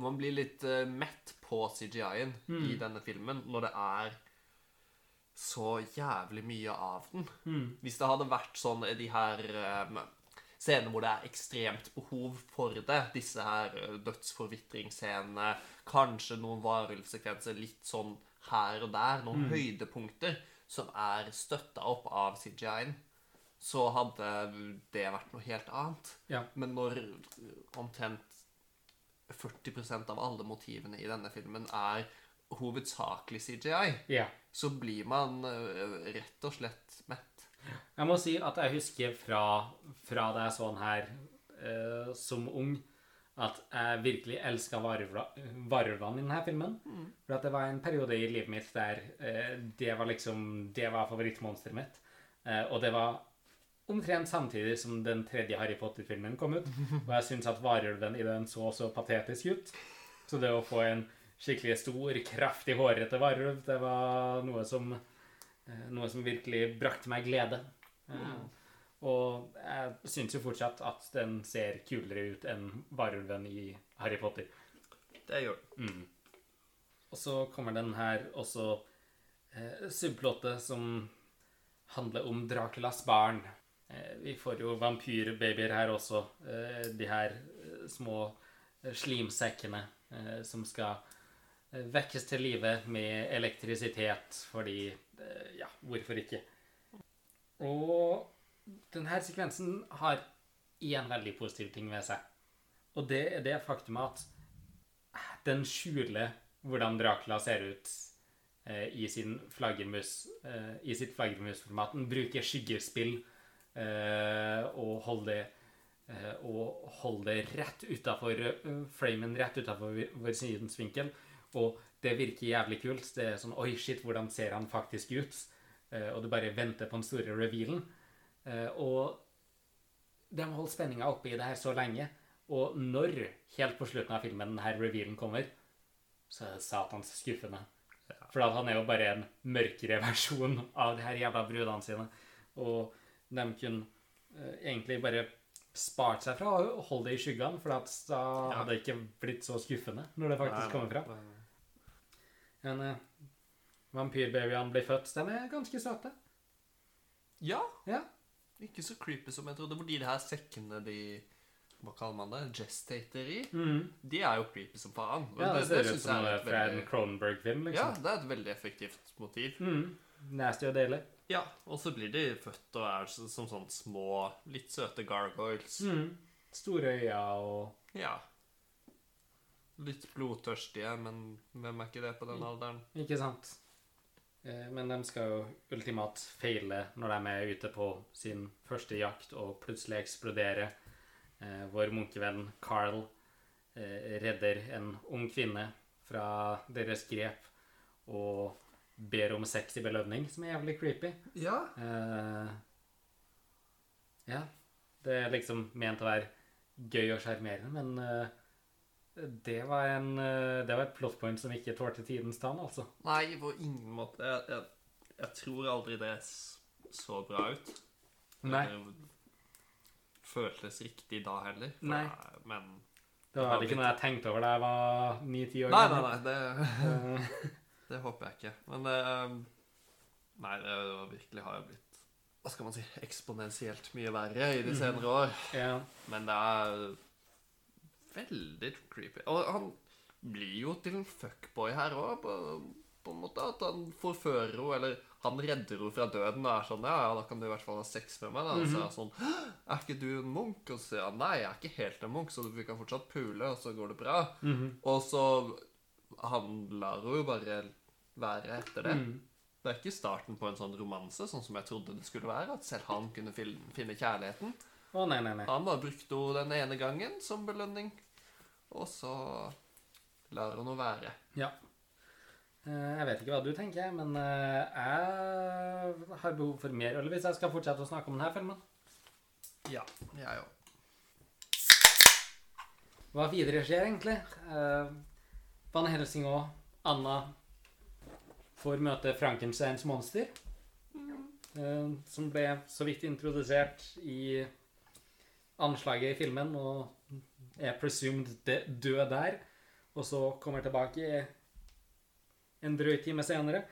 Speaker 2: Man blir litt eh, mett på CGI-en
Speaker 1: Mm.
Speaker 2: i denne filmen når det er så jævlig mye av den. Hvis det hadde vært sånn i de her eh, scenene hvor det er ekstremt behov for det, disse her eh, dødsforvitringsscenene, kanskje noen varulvsekvenser litt sånn her og der, noen høydepunkter som er støtta opp av CGI-en, så hadde det vært noe helt annet.
Speaker 1: Ja.
Speaker 2: Men når omtrent 40% av alle motivene i denne filmen er hovedsakelig CGI,
Speaker 1: Ja.
Speaker 2: så blir man øh, rett og slett mett.
Speaker 1: Jeg må si at jeg husker fra, fra da jeg så den her eh, som ung, at jeg virkelig elska varulvene i denne filmen. For at det var en periode i livet mitt der eh, det var liksom Det var favorittmonsteret mitt. Eh, og det var omtrent samtidig som den tredje Harry Potter-filmen kom ut. <laughs> Og jeg syns at varulven i den så så patetisk ut. Så det å få en skikkelig stor, kraftig, hårete varulv, det var noe som Noe som virkelig brakte meg glede. Mm. Og jeg syns jo fortsatt at den ser kulere ut enn varulven i Harry Potter.
Speaker 2: Det gjør den.
Speaker 1: Mm. Og så kommer den her også eh, subplottet som handler om Draculas barn. Eh, vi får jo vampyrbabyer her også. Eh, de her eh, små eh, slimsekkene eh, som skal eh, vekkes til live med elektrisitet fordi eh, Ja, hvorfor ikke? Og denne sekvensen har én veldig positiv ting ved seg. Og det er det faktum at den skjuler hvordan Dracula ser ut eh, i, sin flaggermus, eh, i sitt flaggermusformat. Den bruker skyggespill eh, og holder eh, og holder rett utafor eh, framen, rett utafor vår synsvinkel. Og det virker jævlig kult. Det er sånn Oi, shit, hvordan ser han faktisk ut? Eh, og du bare venter på den store revealen. Eh, og de har holdt spenninga oppe i det her så lenge. Og når, helt på slutten av filmen, denne revealen kommer, så er det satans skuffende. For han er jo bare en mørkere <laughs> versjon av de her jævla brudene sine. Og de kunne eh, egentlig bare spart seg fra å holde det i skyggene, for at da
Speaker 2: Ja.
Speaker 1: hadde det ikke blitt så skuffende når det faktisk kommer fra. Men uh, vampyrbabyene blir født. De er ganske søte.
Speaker 2: Ja,
Speaker 1: Ja.
Speaker 2: ikke så creepy som jeg trodde. Fordi de her sekkene de Hva kaller man det? Gestater i?
Speaker 1: Mm.
Speaker 2: De er jo creepy som faen.
Speaker 1: Ja, det, ser ut som
Speaker 2: jeg er
Speaker 1: fra en Cronenberg-film, Liksom.
Speaker 2: Ja, det er et veldig effektivt motiv.
Speaker 1: Mm. Nasty og deilig.
Speaker 2: Ja, og så blir de født og er som sånne små, litt søte gargoyles.
Speaker 1: Mm. Store øyne og
Speaker 2: Ja. Litt blodtørstige, men hvem er ikke det på den alderen?
Speaker 1: Ikke sant? Eh, Men de skal jo ultimat feile når de er ute på sin første jakt og plutselig eksplodere. Eh, Vår munkevenn Carl eh, redder en ung kvinne fra deres grep og ber om sex i belønning, som er jævlig creepy.
Speaker 2: Ja.
Speaker 1: Ja. Det er liksom ment å være gøy og sjarmerende, men det var en eh, Det var et plot point som ikke tålte tidens tann, altså.
Speaker 2: Nei, på ingen måte. Jeg, jeg, jeg tror aldri det så bra ut.
Speaker 1: Nei.
Speaker 2: Det føltes riktig da heller.
Speaker 1: Nei.
Speaker 2: er- Men
Speaker 1: Det var vel ikke noe jeg tenkte over da jeg var ni-ti år
Speaker 2: Nei, nei, nei, det, <laughs> det håper jeg ikke. Men det Nei, det virkelig har jo blitt Hva skal man si Eksponentielt mye verre i de senere år.
Speaker 1: ja.
Speaker 2: Men det er veldig creepy. Og han blir jo til en fuckboy her òg, på, på en måte. At han forfører henne, eller han redder henne fra døden og er sånn Ja, ja, da kan du i hvert fall ha sex med meg. Da. Og så er han sånn Er ikke du en munk? Og så sier han nei, jeg er ikke helt en munk, så vi kan fortsatt pule, og så går det bra.
Speaker 1: Mhm.
Speaker 2: Og så Han lar henne jo bare være etter det.
Speaker 1: Mm.
Speaker 2: Det er ikke starten på en sånn romanse, sånn som jeg trodde det skulle være. At selv han kunne finne kjærligheten.
Speaker 1: Å, nei, nei, nei.
Speaker 2: Han bare brukte henne den ene gangen som belønning, og så lar hun henne være.
Speaker 1: Ja. Eh, Jeg vet ikke hva du tenker, men eh, jeg har behov for mer øl hvis jeg skal fortsette å snakke om denne filmen.
Speaker 2: Ja, jeg òg.
Speaker 1: Hva videre skjer, egentlig? Eh, Van Helsing og Anna får møte Frankensteins monster. eh, Som ble så vidt introdusert i anslaget i filmen og er presumed død der. Og så kommer tilbake en drøy time senere.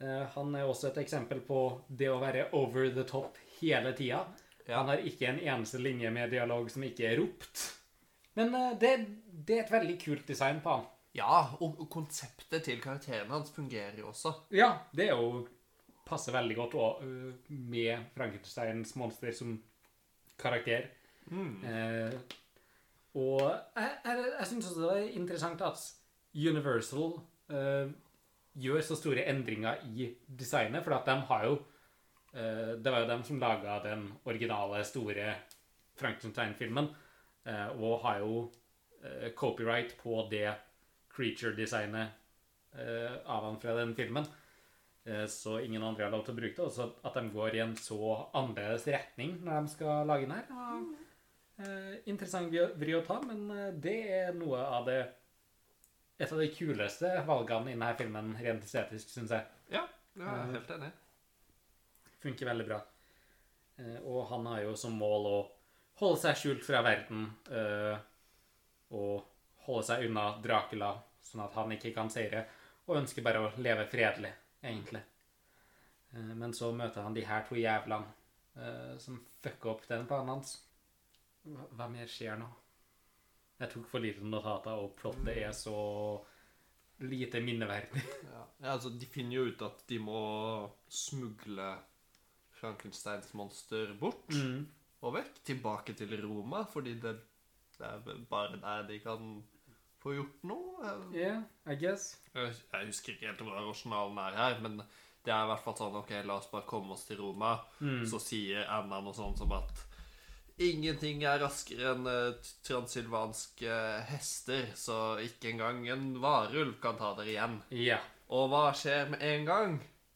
Speaker 1: Eh, Han er også et eksempel på det å være over the top hele tida. Han har ikke en eneste linje med dialog som ikke er ropt. Men eh, det, det er et veldig kult design på han.
Speaker 2: Ja, og, konseptet til karakteren hans fungerer jo også.
Speaker 1: Ja, det er jo passer veldig godt også, øh, med Frankensteins monster som karakter. Eh, og jeg, jeg, jeg syns også det er interessant at Universal eh, gjør så store endringer i designet, for at de har jo eh, Det var jo dem som laga den originale, store Frankenstein-filmen, eh, og har jo eh, copyright på det creature-designet eh, av han fra den filmen. Så ingen andre har lov til å bruke det. Og så at de går i en så annerledes retning når de skal lage den her. Eh, interessant vri å- ta, men eh, det er noe av det Et av de kuleste valgene i denne filmen rent estetisk, syns jeg.
Speaker 2: Ja, det er jeg helt enig.
Speaker 1: Funker veldig bra. Eh, Og han har jo som mål å holde seg skjult fra verden eh, og holde seg unna Dracula, sånn at han ikke kan seire, og ønsker bare å leve fredelig, egentlig. Eh, Men så møter han de her to jævlene eh, som fucker opp den planen hans. Hva, mer skjer nå? Jeg tok for lite notater, og plottet er så lite minneverdig.
Speaker 2: Ja. ja, altså, de finner jo ut at de må smugle Frankensteins monster bort
Speaker 1: Mm.
Speaker 2: og vekk, tilbake til Roma, fordi det, det er bare der de kan få gjort noe.
Speaker 1: Yeah, I guess.
Speaker 2: Jeg jeg husker ikke helt hva rasjonalen er her, men det er i hvert fall sånn Ok, la oss bare komme oss til Roma. Så sier Anna noe sånt som at ingenting er raskere enn transilvanske transylvanske hester, så ikke engang en varulv kan ta dere igjen.
Speaker 1: Ja.
Speaker 2: Og hva skjer med en gang?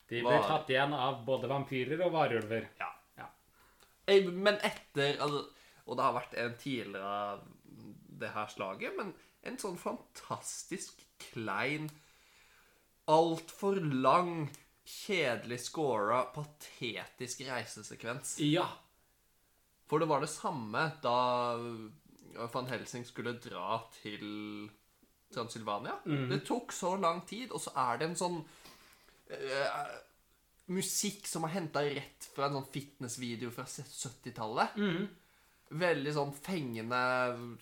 Speaker 1: De
Speaker 2: blir
Speaker 1: Var- tatt igjen av både vampyrer og varulver.
Speaker 2: Ja.
Speaker 1: Ja.
Speaker 2: Eh, Men etter altså, Og det har vært en tidligere av det her slaget, men en sånn fantastisk klein, altfor lang, kjedelig scora, patetisk reisesekvens.
Speaker 1: Ja.
Speaker 2: For det var det samme da van Helsing skulle dra til Transylvania. Det tok så lang tid, og så er det en sånn uh, musikk som er henta rett fra en sånn fitnessvideo fra 70-tallet. Veldig sånn fengende,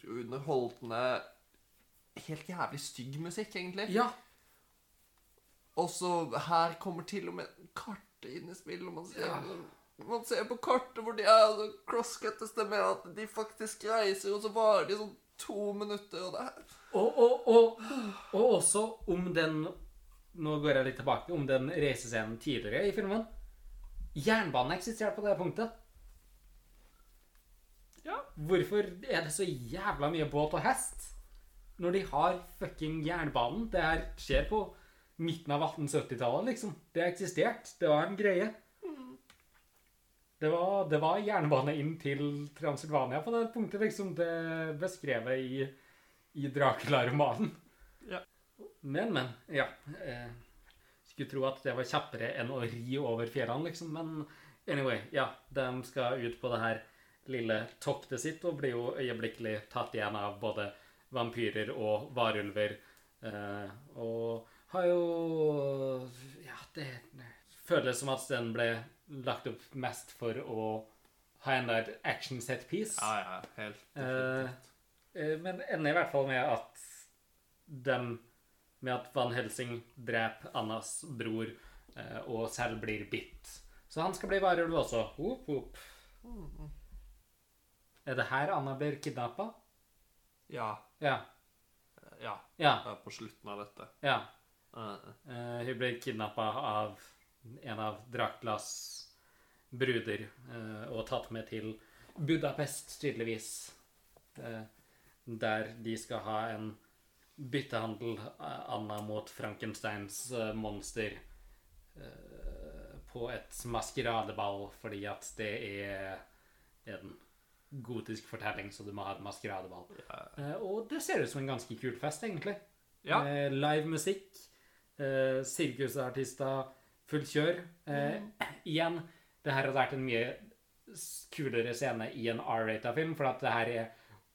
Speaker 2: underholdende Helt jævlig stygg musikk, egentlig.
Speaker 1: Ja.
Speaker 2: Og så her kommer til og med kartet inn i spill, og man ser, man ser på kartet hvor de er, og så crosscuttes det med at de faktisk reiser, og så varer de sånn to minutter, og det her.
Speaker 1: Og, og, og, og også om den Nå går jeg litt tilbake. Om den reisescenen tidligere i filmen. Jernbanen eksisterer på det punktet.
Speaker 2: Ja.
Speaker 1: Hvorfor er det så jævla mye båt og hest når de har fucking jernbanen? Det her skjer på midten av 1870-tallet, liksom. Det har eksistert. Det var en greie. Det var, det var jernbane inn til Transylvania på det punktet, liksom. Det beskrevet i, i Dracula-romanen.
Speaker 2: Ja.
Speaker 1: Men, men. Ja. Eh, skulle tro at det var kjappere enn å ri over fjellene, liksom. Men anyway, ja. De skal ut på det her lille toktet sitt og blir jo øyeblikkelig tatt igjen av både vampyrer og varulver. eh, og har jo Ja, det føles som at den ble lagt opp mest for å ha en der action set piece.
Speaker 2: Ja, ja, helt
Speaker 1: Eh, eh, men ender i hvert fall med at dem Med at Van Helsing dreper Annas bror eh, og selv blir bitt. Så han skal bli varulv også. Hop, hop. Er det her Anna blir kidnappa?
Speaker 2: Ja.
Speaker 1: Ja.
Speaker 2: Ja.
Speaker 1: Ja.
Speaker 2: På slutten av dette.
Speaker 1: ja.
Speaker 2: Uh,
Speaker 1: Eh, hun blir kidnappa av en av Draculas bruder eh, og tatt med til Budapest, tydeligvis. Eh, der de skal ha en byttehandel eh, Anna mot Frankensteins monster eh, på et maskeradeball, fordi at det er en gotisk fortelling, så du må ha et maskeradeball.
Speaker 2: ja.
Speaker 1: Og det ser ut som en ganske kul fest, egentlig.
Speaker 2: Ja.
Speaker 1: Eh, live musikk, eh, sirkusartister, fullt kjør. Eh, <clears throat> Igjen, det her hadde vært en mye kulere scene i en R-rata film, for at det her er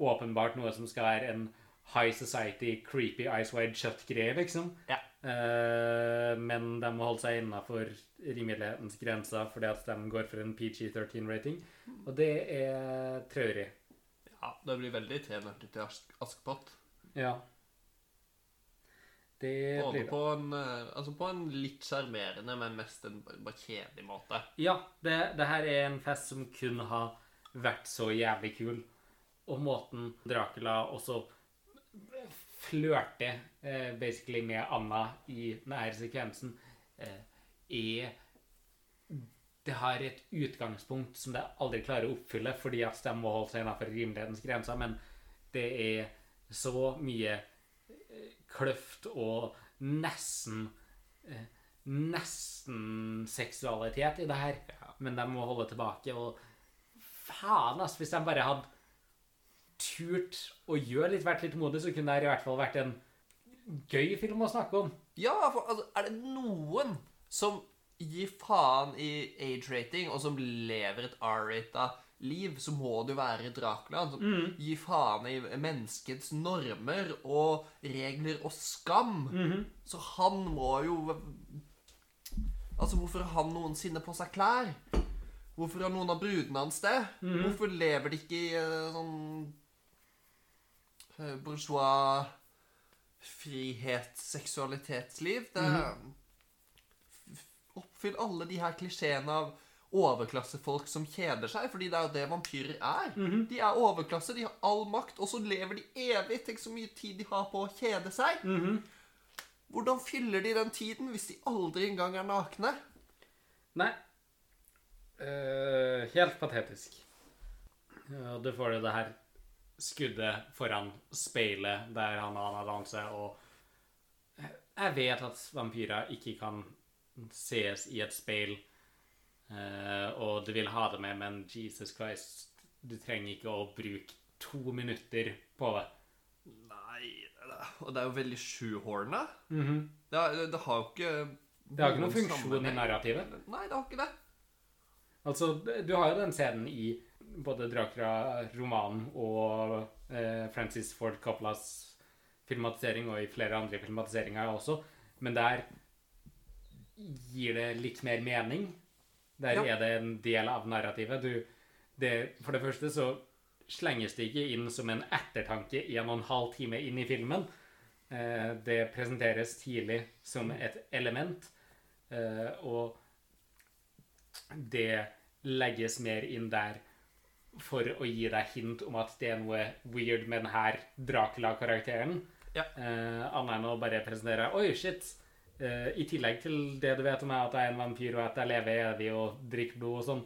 Speaker 1: åpenbart noe som skal være en high society, creepy Ice Wide Shut-greie, liksom.
Speaker 2: Ja.
Speaker 1: Eh, men de må holde seg innafor rimelighetens grenser fordi at de går for en PG-13-rating. Og det er traurig.
Speaker 2: ja. Det blir veldig Tre nøtter til Ask Askepott.
Speaker 1: Ja. Det
Speaker 2: Både på en, eh, altså på en litt sjarmerende, men mest en bare kjedelig måte.
Speaker 1: Ja, det, det her er en fest som kun har vært så jævlig kul. Og måten Dracula også flørter eh, basically med Anna i denne sekvensen, eh, er Det har et utgangspunkt som det aldri klarer å oppfylle, fordi at de må holde seg innenfor rimelighetens grenser, men det er så mye kløft og nesten eh, Nesten seksualitet i det her. Men de må holde tilbake. Og faen, ass, hvis de bare hadde turt å gjøre litt, vært litt modig, så kunne det i hvert fall vært en gøy film å snakke om.
Speaker 2: Ja, for altså, er det noen som gir faen i age-rating, og som lever et R-rata liv, så må jo være Dracula. Han mm. gir faen i menneskets normer og regler og skam. Så han må jo Altså, hvorfor har han noensinne på seg klær? Hvorfor har noen av brudene hans det? Hvorfor lever de ikke i eh, sånn eh, bourgeois frihetsseksualitetsliv? Det -hmm. Oppfyll alle de her klisjeene av overklassefolk som kjeder seg, fordi det er jo det vampyrer er. De er overklasse, de har all makt, og så lever de evig. Tenk så mye tid de har på å kjede seg. Hvordan fyller de den tiden hvis de aldri engang er nakne?
Speaker 1: Nei. Uh, helt patetisk. Uh, du får jo det her skuddet foran speilet der han og Anna danser, og jeg vet at vampyrer ikke kan ses i et speil, eh, og du vil ha det med, men Jesus Christ, du trenger ikke å bruke to minutter på det.
Speaker 2: Nei, og det er jo veldig sjuhårende. det, er- det har jo ikke
Speaker 1: Det har ikke noen
Speaker 2: noen
Speaker 1: funksjon i narrativet.
Speaker 2: Nei, det har ikke det.
Speaker 1: Altså, du har jo den scenen i både Dracula-romanen og eh, Francis Ford Coppolas filmatisering, og i flere andre filmatiseringer også, men der gir det litt mer mening. Der
Speaker 2: Ja.
Speaker 1: er det en del av narrativet. Du, det, for det første så slenges det ikke inn som en ettertanke en og en halv time inn i filmen. Eh, det presenteres tidlig som et element, eh, og det legges mer inn der for å gi deg hint om at det er noe weird med denne Dracula-karakteren.
Speaker 2: Ja.
Speaker 1: Eh, annet enn å bare presentere Oi, shit. Eh, I tillegg til det du vet om meg, at jeg er en vampyr, og at jeg lever evig og drikker blod og sånn,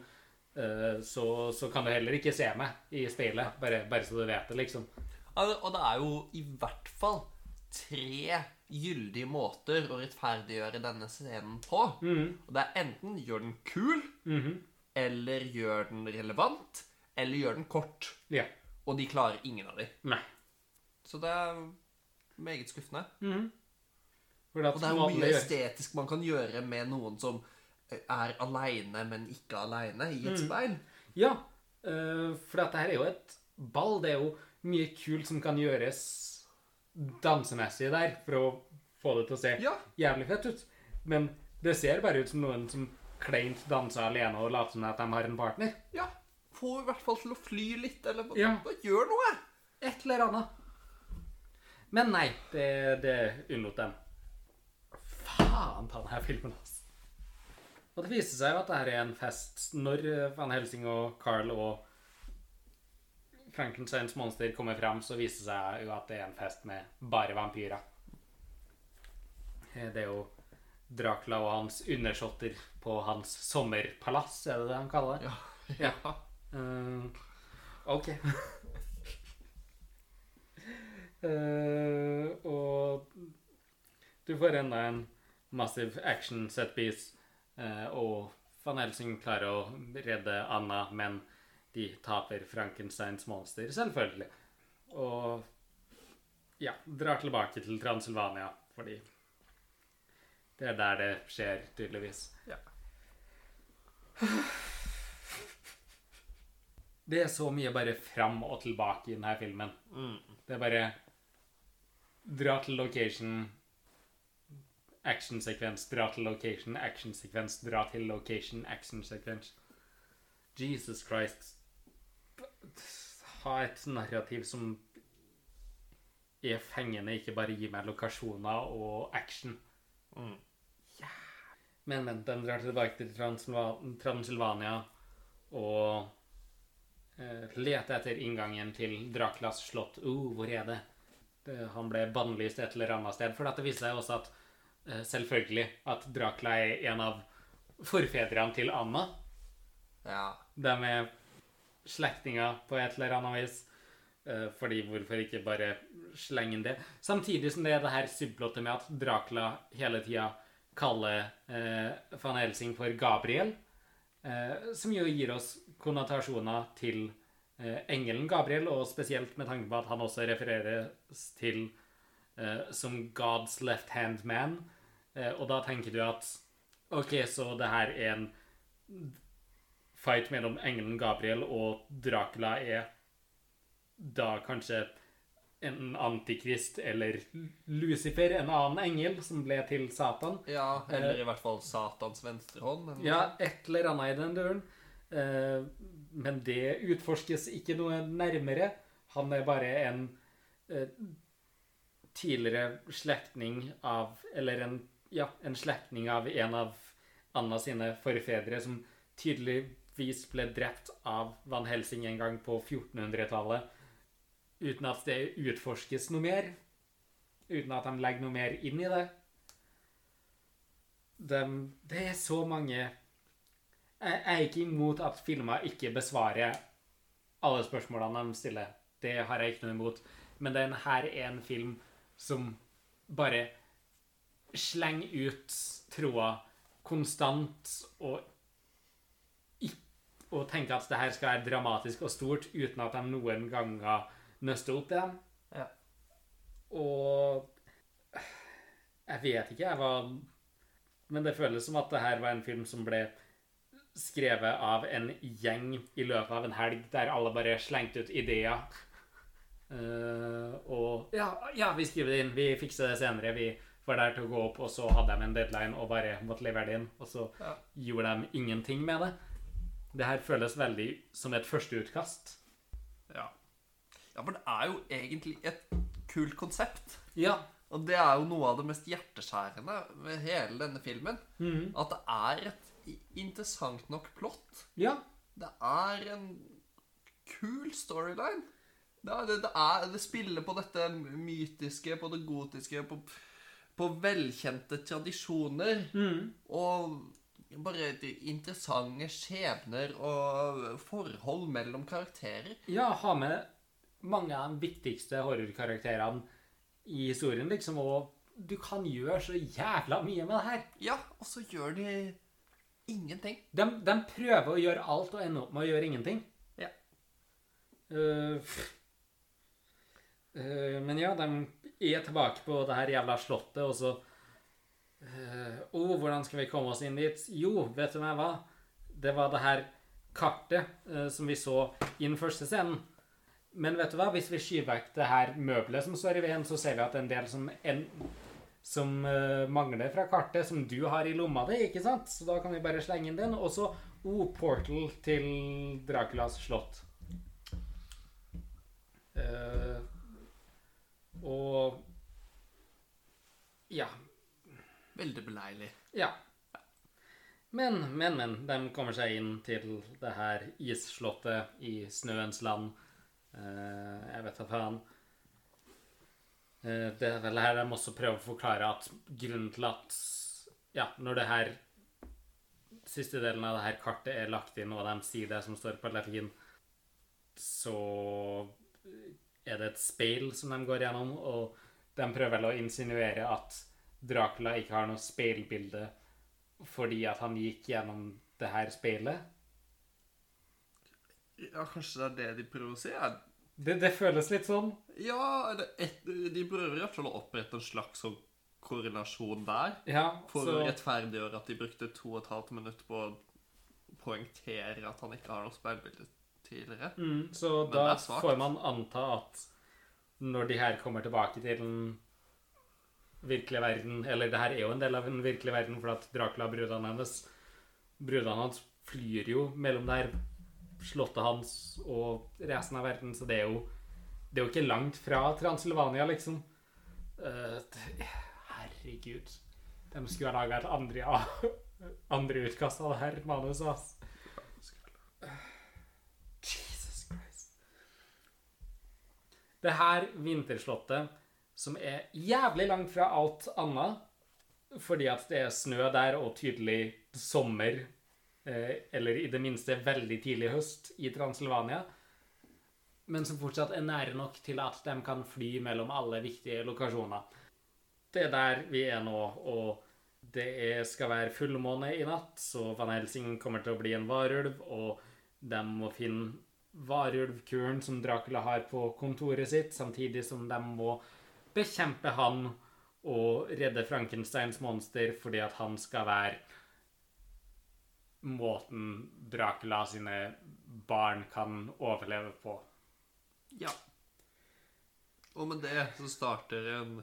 Speaker 1: uh, så, så kan du heller ikke se meg i speilet. Bare, bare så du vet det, liksom.
Speaker 2: Altså, Og det er jo i hvert fall tre gyldige måter å rettferdiggjøre denne scenen på. Og det er enten gjør den kul,
Speaker 1: Mhm.
Speaker 2: eller gjør den relevant, eller gjør den kort.
Speaker 1: Ja.
Speaker 2: Og de klarer ingen av de.
Speaker 1: Nei.
Speaker 2: Så det er meget skuffende.
Speaker 1: Mm.
Speaker 2: Og det er jo mye estetisk man kan gjøre med noen som eh, er aleine, men ikke aleine, i et speil.
Speaker 1: Ja, eh, for dette her er jo et ball. Det er jo mye kult som kan gjøres dansemessig der for å få det til å se
Speaker 2: Ja.
Speaker 1: jævlig fett ut. Men det ser bare ut som noen som kleint danser alene og later som at de har en partner.
Speaker 2: ja. Få i hvert fall til å fly litt, eller
Speaker 1: Ja.
Speaker 2: bare gjør noe.
Speaker 1: Et eller annet. Men nei, det, det unnlot dem. Faen ta denne filmen, altså. Og det viser seg jo at dette er en fest når eh, Van Helsing og Carl og Frankensteins monster kommer fram, så viser det seg jo at det er en fest med bare vampyrer. Eh, Det er jo Dracula og hans undersåtter på hans sommerpalass, er det det han kaller det?
Speaker 2: Ja. <laughs>
Speaker 1: Eh, ok. uh, <laughs> og du får enda en massiv action setpiece, eh, og Van Helsing klarer å redde Anna, men de taper Frankensteins monster, selvfølgelig. Og ja, drar tilbake til Transylvania, fordi det er der det skjer, tydeligvis.
Speaker 2: Ja.
Speaker 1: Det er så mye bare fram og tilbake i denne filmen.
Speaker 2: Mm.
Speaker 1: Det er bare dra til location, actionsekvens, dra til location, actionsekvens, dra til location, actionsekvens. Jesus Christ. Ha et narrativ som er fengende, ikke bare gi meg lokasjoner og action.
Speaker 2: Mm.
Speaker 1: Men, men, den drar tilbake til Transylva Transylvania og eh, leter etter inngangen til Draculas slott. Oh, hvor er det? det? Han ble bannlyst et eller annet sted. For dette viser seg også at selvfølgelig at Dracula er en av forfedrene til Anna.
Speaker 2: Ja.
Speaker 1: De er slektninger på et eller annet vis. Eh, fordi hvorfor ikke bare slenge inn det? Samtidig som det er det her subplottet med at Dracula hele tida kaller eh, van Helsing for Gabriel. Eh, som jo gir oss konnotasjoner til eh, engelen Gabriel, og spesielt med tanke på at han også refereres til eh, som God's left hand man. Eh, og da tenker du at OK, så det her er en fight mellom engelen Gabriel og Dracula er da kanskje en antikrist eller Lucifer, en annen engel som ble til Satan.
Speaker 2: ja. Eller i hvert fall Satans venstre hånd. eller
Speaker 1: Ja, et eller annet i den døren. Eh, men det utforskes ikke noe nærmere. Han er bare en eh, tidligere slektning av Eller en, ja, en slektning av en av Anna sine forfedre som tydeligvis ble drept av Van Helsing en gang på 1400-tallet. Uten at det utforskes noe mer. Uten at de legger noe mer inn i det. De, det er så mange Jeg er ikke imot at filmer ikke besvarer alle spørsmålene de stiller. Det har jeg ikke noe imot. Men denne er en film som bare slenger ut tråder konstant og og tenker at det her skal være dramatisk og stort uten at de noen ganger nøster opp det.
Speaker 2: Ja.
Speaker 1: Og jeg vet ikke, jeg var Men det føles som at det her var en film som ble skrevet av en gjeng i løpet av en helg, der alle bare slengte ut ideer. Uh, og ja, ja, vi skriver det inn. Vi fikser det senere. Vi var der til å gå opp, og så hadde de en deadline og bare måtte levere det inn. Og så
Speaker 2: Ja.
Speaker 1: gjorde de ingenting med det. Det her føles veldig som et førsteutkast.
Speaker 2: Ja. ja, for det er jo egentlig et kult konsept.
Speaker 1: Ja.
Speaker 2: Og det er jo noe av det mest hjerteskjærende med hele denne filmen.
Speaker 1: Mm.
Speaker 2: At det er et interessant nok plott.
Speaker 1: Ja.
Speaker 2: Det er en kul storyline. Det, er, det, det, er, det spiller på dette mytiske, på det gotiske, på, på velkjente tradisjoner.
Speaker 1: Mm.
Speaker 2: Og bare interessante skjebner og forhold mellom karakterer.
Speaker 1: Ja, ha med mange av de viktigste horrorkarakterene i historien, liksom, og du kan gjøre så jævla mye med det her.
Speaker 2: Ja, og så gjør de ingenting.
Speaker 1: De, de prøver å gjøre alt og ender opp med å gjøre ingenting.
Speaker 2: Ja.
Speaker 1: Eh, men ja, de er tilbake på det her jævla slottet, og så eh, oh, hvordan skal vi komme oss inn dit? Jo, vet du hva? Det var det her kartet eh, som vi så i den første scenen. Men vet du hva? Hvis vi skyver vekk det her møbelet som står i veien, så ser vi at en del som, en, som eh, mangler fra kartet, som du har i lomma di, ikke sant? Så da kan vi bare slenge inn den. Og så O, portal til Draculas slott. Eh, og Ja.
Speaker 2: Veldig beleilig.
Speaker 1: Ja. Men, men, men. De kommer seg inn til det her isslottet i snøens land. Eh, jeg vet da faen. Eh, det er vel her de også prøver å forklare at grunnen til at Ja, når det her siste delen av det her kartet er lagt inn, og de sier det som står på latin, så er det et speil som de går gjennom, og de prøver vel å insinuere at Dracula ikke har noe speilbilde fordi at han gikk gjennom det her speilet.
Speaker 3: Ja, kanskje det er det de prøver å si? Ja,
Speaker 1: Det, det føles litt sånn.
Speaker 3: ja et, de prøver i hvert fall å opprette en slags sånn korrelasjon der.
Speaker 1: Ja,
Speaker 3: For
Speaker 1: så,
Speaker 3: å rettferdiggjøre at de brukte to og et halvt minutt på å poengtere at han ikke har noe speilbilde tidligere.
Speaker 1: mm, så
Speaker 3: Men
Speaker 1: da
Speaker 3: det
Speaker 1: får man anta at når de her kommer tilbake til den virkelige verden Eller det her er jo en del av den virkelige verden, for at Dracula, brudene hennes Brudene hans flyr jo mellom der slottet hans og resten av verden, så det er jo Det er jo ikke langt fra Transylvania, liksom. Uh, det- herregud. De skulle ha laga et andre, <laughs> andre utkast av det her manuset, ass. Jesus Christ. Det her vinterslottet, som er jævlig langt fra alt annet, fordi at det er snø der og tydelig sommer, eh, eller i det minste veldig tidlig høst i Transylvania, men som fortsatt er nære nok til at de kan fly mellom alle viktige lokasjoner. Det er der vi er nå, og det er, skal være fullmåne i natt, så Van Helsing kommer til å bli en varulv, og de må finne varulvkuren som Dracula har på kontoret sitt, samtidig som de må bekjempe han og redde Frankensteins monster fordi at han skal være måten Dracula sine barn kan overleve på.
Speaker 3: Ja. Og med det så starter en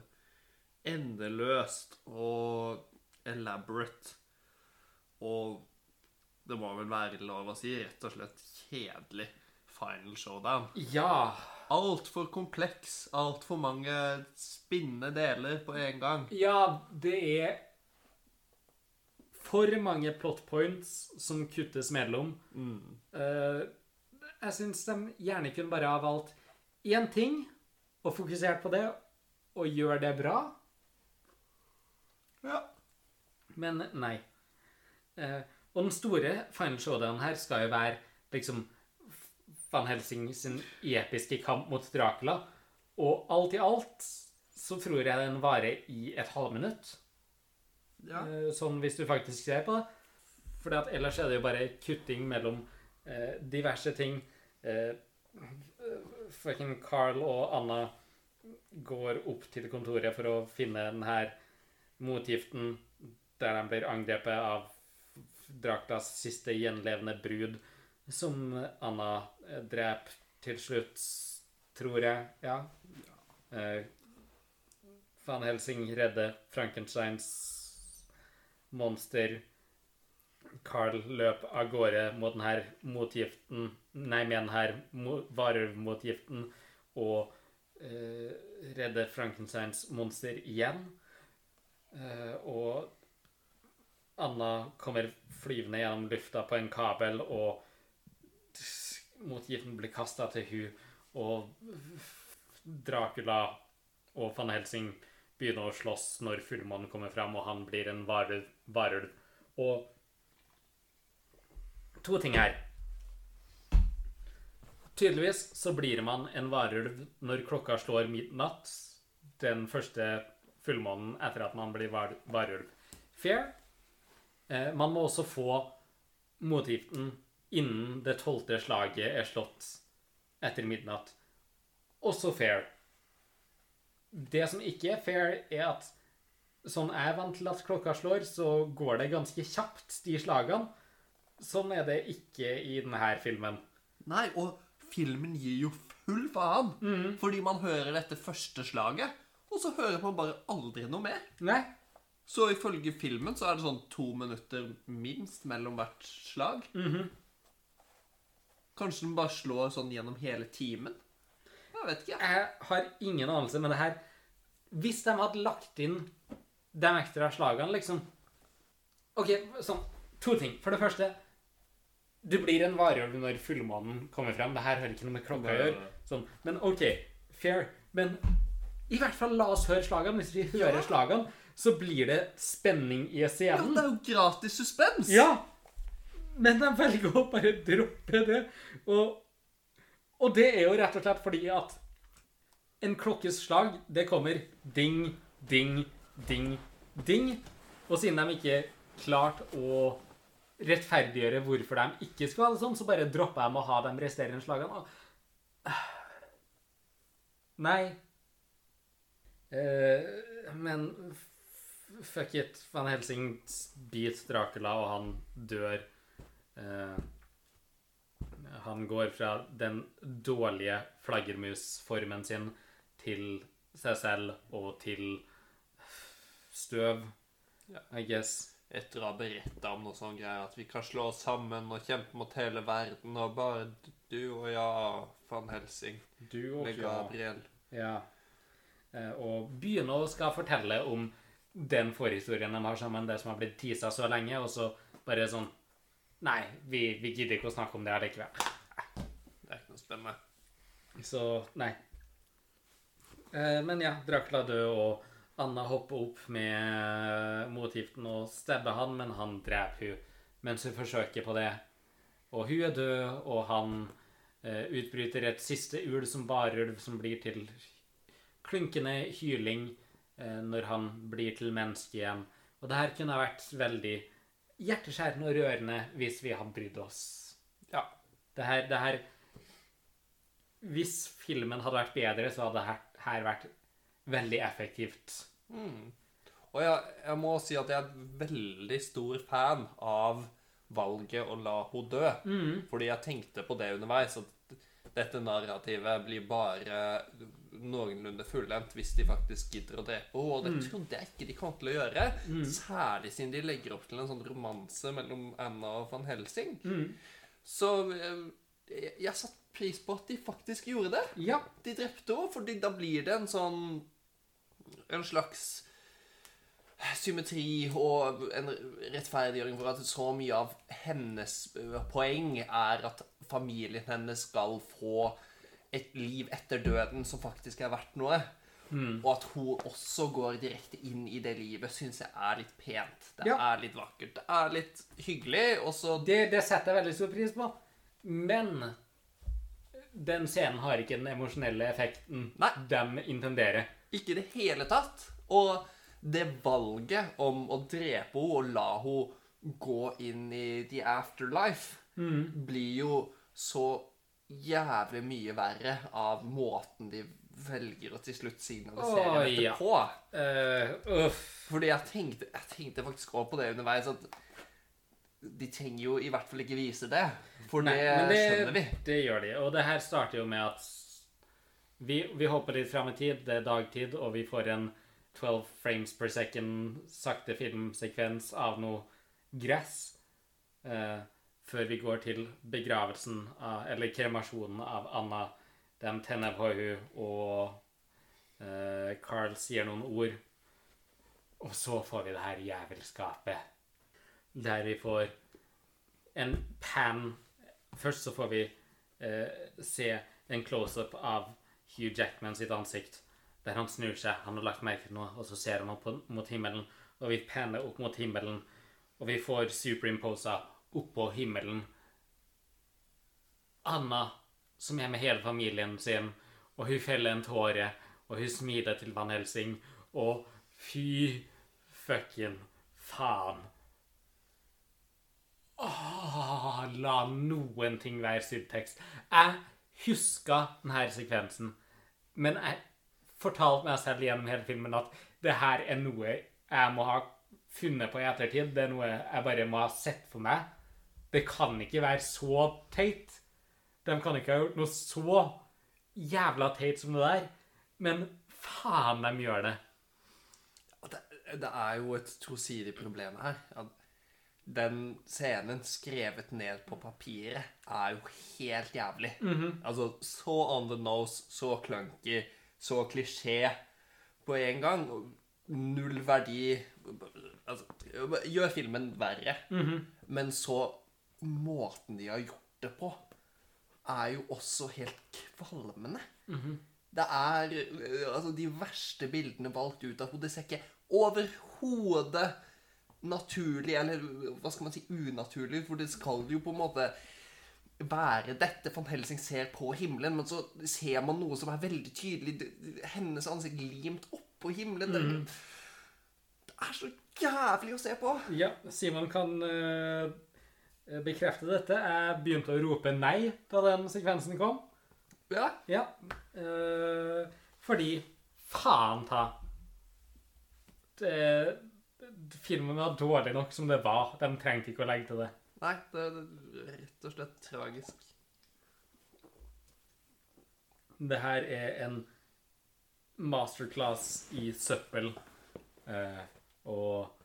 Speaker 3: endeløst og elaborate og det må vel være lov å si rett og slett kjedelig final showdown.
Speaker 1: Ja!
Speaker 3: Altfor kompleks, altfor mange spinnende deler på en gang.
Speaker 1: Ja, det er for mange plot points som kuttes mellom. Eh, jeg syns de gjerne kunne bare ha valgt én ting og fokusert på det, og gjør det bra.
Speaker 3: Ja.
Speaker 1: Men nei. Uh, og den store final showdown her skal jo være liksom Van Helsing sin episke kamp mot Dracula. Og alt i alt så tror jeg den varer i et halvminutt.
Speaker 3: ja.
Speaker 1: Eh, Sånn hvis du faktisk ser på det. For ellers er det jo bare kutting mellom eh, diverse ting. Eh, Fucking Carl og Anna går opp til kontoret for å finne den her motgiften der de blir angrepet av Draktas siste gjenlevende brud, som Anna eh, dreper til slutt, tror jeg. Ja. Eh, Van Helsing redder Frankensteins monster. Carl løp av gårde mot denne motgiften Nei, med denne varulvmotgiften og eh, redder Frankensteins monster igjen. Eh, og Anna kommer flyvende gjennom lufta på en kabel, og motgiften blir kasta til hun, og Dracula og van Helsing begynner å slåss når fullmånen kommer fram, og han blir en varulv. Og to ting her. Tydeligvis så blir man en varulv når klokka slår midnatt den første fullmånen etter at man blir var varulv. Fair. Eh, man må også få motgiften innen det tolvte slaget er slått etter midnatt. Også fair. Det som ikke er fair, er at sånn jeg er vant til at klokka slår, så går det ganske kjapt, de slagene. Sånn er det ikke i denne filmen.
Speaker 3: Nei, og filmen gir jo
Speaker 2: full faen. Fordi man hører dette første slaget, og så hører man bare aldri noe mer.
Speaker 1: Nei.
Speaker 2: Så ifølge filmen så er det sånn to minutter minst mellom hvert slag. Kanskje den bare slår sånn gjennom hele timen? Jeg vet ikke.
Speaker 1: Jeg har ingen anelse, men det her Hvis de hadde lagt inn de ekstra slagene, liksom OK, sånn To ting. For det første Du blir en varulv når fullmånen kommer frem. Det her har ikke noe med klokka å gjøre. Sånn. Men OK, fair. Men i hvert fall la oss høre slagene. Hvis vi hører slagene, så blir det spenning i scenen.
Speaker 2: Ja, det er jo gratis suspens!
Speaker 1: Ja! Men de velger å bare droppe det. Og, og det er jo rett og slett fordi at en klokkes slag, det kommer ding, ding, ding, ding. Og siden de ikke klarte å rettferdiggjøre hvorfor de ikke skulle ha det sånn, så bare dropper de å ha de resterende slagene. Nei. Uh, men fuck it. Van Helsing biter Dracula, og han dør. Eh, han går fra den dårlige flaggermusformen sin til seg selv og til støv,
Speaker 4: Ja.
Speaker 1: I guess.
Speaker 2: Etter å ha beretta om noe sånn greier at vi kan slå oss sammen og kjempe mot hele verden, og bare du og jeg, van Helsing,
Speaker 1: Du og
Speaker 2: med Gabriel.
Speaker 1: Ja. ja. og begynne å skal fortelle om den forhistorien de har sammen, det som har blitt tisa så lenge, og så bare sånn Nei, vi, vi gidder ikke å snakke om det allikevel.
Speaker 2: Det er ikke noe spennende.
Speaker 1: Så nei. Eh, men ja, Dracula dør, og Anna hopper opp med motgiften og stabber han, men han dreper hun mens hun forsøker på det. Og hun er død, og han eh, utbryter et siste ul som barulv, som blir til klunkende hyling eh, når han blir til menneske igjen. Og det her kunne ha vært veldig hjerteskjærende og rørende hvis vi hadde brydd oss.
Speaker 2: Ja.
Speaker 1: Det her, det her Hvis filmen hadde vært bedre, så hadde det her, her vært veldig effektivt.
Speaker 2: Og jeg, jeg må si at jeg er en veldig stor fan av valget å la henne dø. Fordi jeg tenkte på det underveis, at dette narrativet blir bare noenlunde fullendt hvis de faktisk gidder å drepe henne. Og det trodde jeg ikke de kom til å gjøre. Særlig siden de legger opp til en sånn romanse mellom Anna og van Helsing. Så eh, jeg, jeg satte pris på at de faktisk gjorde det.
Speaker 1: Ja.
Speaker 2: De drepte henne, for da blir det en sånn En slags symmetri og en rettferdiggjøring for at så mye av hennes poeng er at familien hennes skal få et liv etter døden som faktisk er verdt noe. Og at hun også går direkte inn i det livet, syns jeg er litt pent. Det
Speaker 1: Ja.
Speaker 2: er litt vakkert. Det er litt hyggelig, Også
Speaker 1: Det, det setter jeg veldig stor pris på. Men den scenen har ikke den emosjonelle effekten
Speaker 2: Nei.
Speaker 1: de intenderer.
Speaker 2: Ikke i det hele tatt. Og det valget om å drepe henne og la henne gå inn i the afterlife, blir jo så jævlig mye verre av måten de velger å til slutt signalisere
Speaker 1: oh,
Speaker 2: dette
Speaker 1: ja.
Speaker 2: på.
Speaker 1: Uh, uff.
Speaker 2: Fordi jeg tenkte, jeg tenkte faktisk også på det underveis, at de trenger jo i hvert fall ikke vise det. For
Speaker 1: Nei,
Speaker 2: det,
Speaker 1: det,
Speaker 2: skjønner vi.
Speaker 1: Det gjør de. Og det her starter jo med at vi, vi hopper litt fram i tid. Det er dagtid, og vi får en 12 frames per second sakte filmsekvens av noe gress. Eh, før vi går til begravelsen av, eller kremasjonen av Anna. De tenner på henne, og eh, Carl sier noen ord. Og så får vi det her jævelskapet. Der vi får en pan Først så får vi eh, se en close-up av Hugh Jackman sitt ansikt, der han snur seg, han har lagt merke til noe, og så ser han opp mot himmelen, og vi penner opp mot himmelen, og vi får superimposa oppå himmelen Anna, som er med hele familien sin, og hun feller en tåre, og hun smiler til Van Helsing, og fy fucking faen. Åh, la noen ting være subtekst. Jeg huska denne sekvensen, men jeg fortalte meg selv gjennom hele filmen at det her er noe jeg må ha funnet på i ettertid. Det er noe jeg bare må ha sett for meg. Det kan ikke være så teit. De kan ikke ha gjort noe så jævla teit som det der, men faen, de gjør det.
Speaker 3: Det, det er jo et tosidig problem her. Den scenen skrevet ned på papiret er jo helt jævlig. Altså så on the nose, så clunky, så klisjé på en gang. Null verdi altså, Gjør filmen verre. Men så Måten de har gjort det på, er jo også helt kvalmende. Det er øh, altså, de verste bildene valgt ut av henne. Det ser ikke overhodet naturlig, eller hva skal man si, unaturlig. For det skal jo på en måte være dette Van Helsing ser på himmelen, men så ser man noe som er veldig tydelig. Hennes ansikt limt opp på himmelen. Det, det er så jævlig å se på.
Speaker 1: Ja, Simon kan eh, bekrefte dette. Jeg begynte å rope nei da den sekvensen kom.
Speaker 3: Ja.
Speaker 1: Ja. eh, fordi Faen ta. Det, filmen var dårlig nok som det var. De trengte ikke å legge til det.
Speaker 3: Nei, det, det er rett og slett tragisk.
Speaker 1: Det her er en masterclass i søppel. Eh, og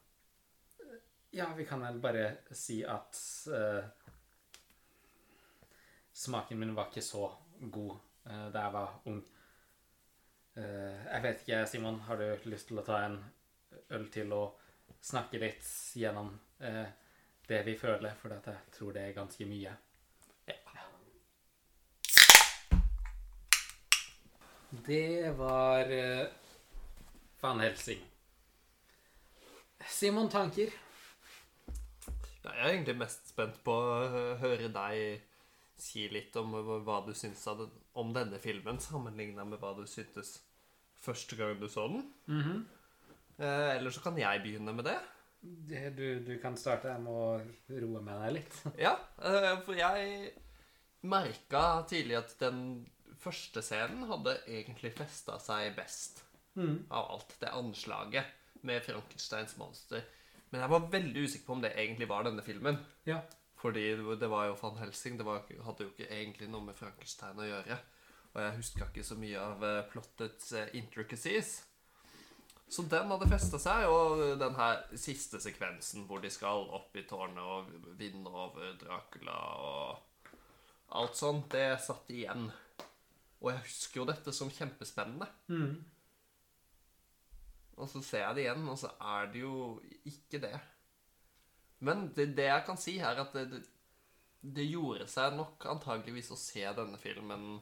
Speaker 1: Ja, vi kan vel bare si at uh, Smaken min var ikke så god uh, da jeg var ung. Uh, jeg vet ikke, Simon, har du lyst til å ta en øl til og snakke litt gjennom det vi føler? For jeg tror det er ganske mye. Det var Van Helsing. Simon Tanker.
Speaker 2: Jeg er egentlig mest spent på å høre deg si litt om hva du syns den, om denne filmen, sammenligna med hva du syntes første gang du så den. eh, eller så kan jeg begynne med det.
Speaker 1: Det- Du, du kan starte. Jeg må roe med deg litt. <laughs>
Speaker 2: Ja, eh, for jeg merka tidlig at den første scenen hadde egentlig festa seg best av alt. Det anslaget med Frankensteins monster. Men jeg var veldig usikker på om det egentlig var denne filmen.
Speaker 1: Ja.
Speaker 2: Fordi det var jo Van Helsing. Det var, hadde jo ikke egentlig noe med Frankenstein å gjøre. Og jeg huska ikke så mye av eh, plottets eh, intricacies. Så den hadde festa seg, og den her siste sekvensen hvor de skal opp i tårnet og vinne over Dracula og alt sånt, det satt igjen. Og jeg husker jo dette som kjempespennende. Og så ser jeg det igjen, og så er det jo ikke det. Men det, det jeg kan si her, er at det, det, det gjorde seg nok antageligvis å se denne filmen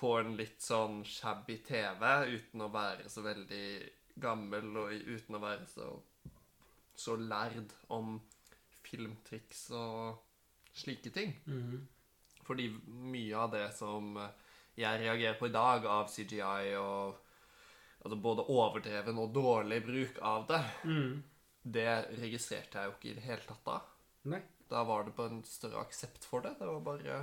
Speaker 2: på en litt sånn shabby TV, uten å være så veldig gammel, og uten å være så, så lærd om filmtriks og slike ting. Fordi mye av det som jeg reagerer på i dag av CGI og altså både overdreven og dårlig bruk av det, det registrerte jeg jo ikke i det hele tatt da.
Speaker 1: Nei.
Speaker 2: Da var det bare en større aksept for det. Det var bare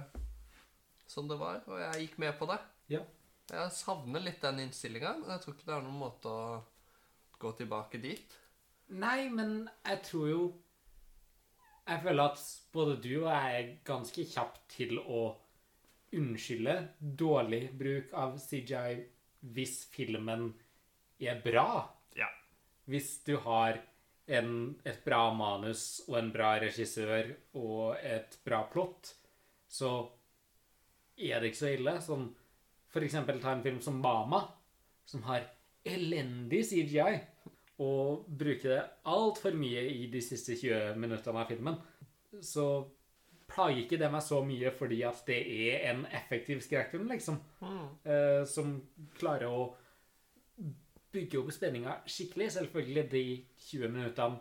Speaker 2: sånn det var, og jeg gikk med på det.
Speaker 1: Ja.
Speaker 2: Jeg savner litt den innstillinga, men jeg tror ikke det er noen måte å gå tilbake dit.
Speaker 1: Nei, men jeg tror jo Jeg føler at både du og jeg er ganske kjapt til å unnskylde dårlig bruk av CGI hvis filmen er bra.
Speaker 2: Ja.
Speaker 1: Hvis du har en, et bra manus og en bra regissør og et bra plott, så er det ikke så ille. Sånn, for eksempel ta en film som Mama, som har elendig CGI, og bruker det altfor mye i de siste 20 minuttene av filmen, så plager ikke det meg så mye fordi at det er en effektiv skrekkfilm, liksom. Eh, som klarer å bygge opp spenninga skikkelig. Selvfølgelig, de 20 minuttene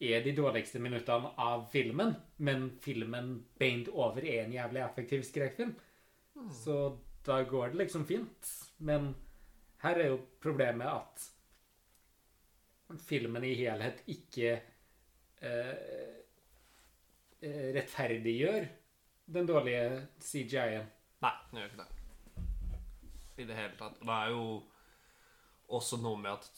Speaker 1: er de dårligste minuttene av filmen, men filmen beint over er en jævlig effektiv skrekkfilm. Så da går det liksom fint. Men her er jo problemet at filmen i helhet ikke eh, eh, rettferdiggjør den dårlige CGI-en.
Speaker 2: Nei, den gjør ikke det. I det hele tatt. Det er jo også noe med at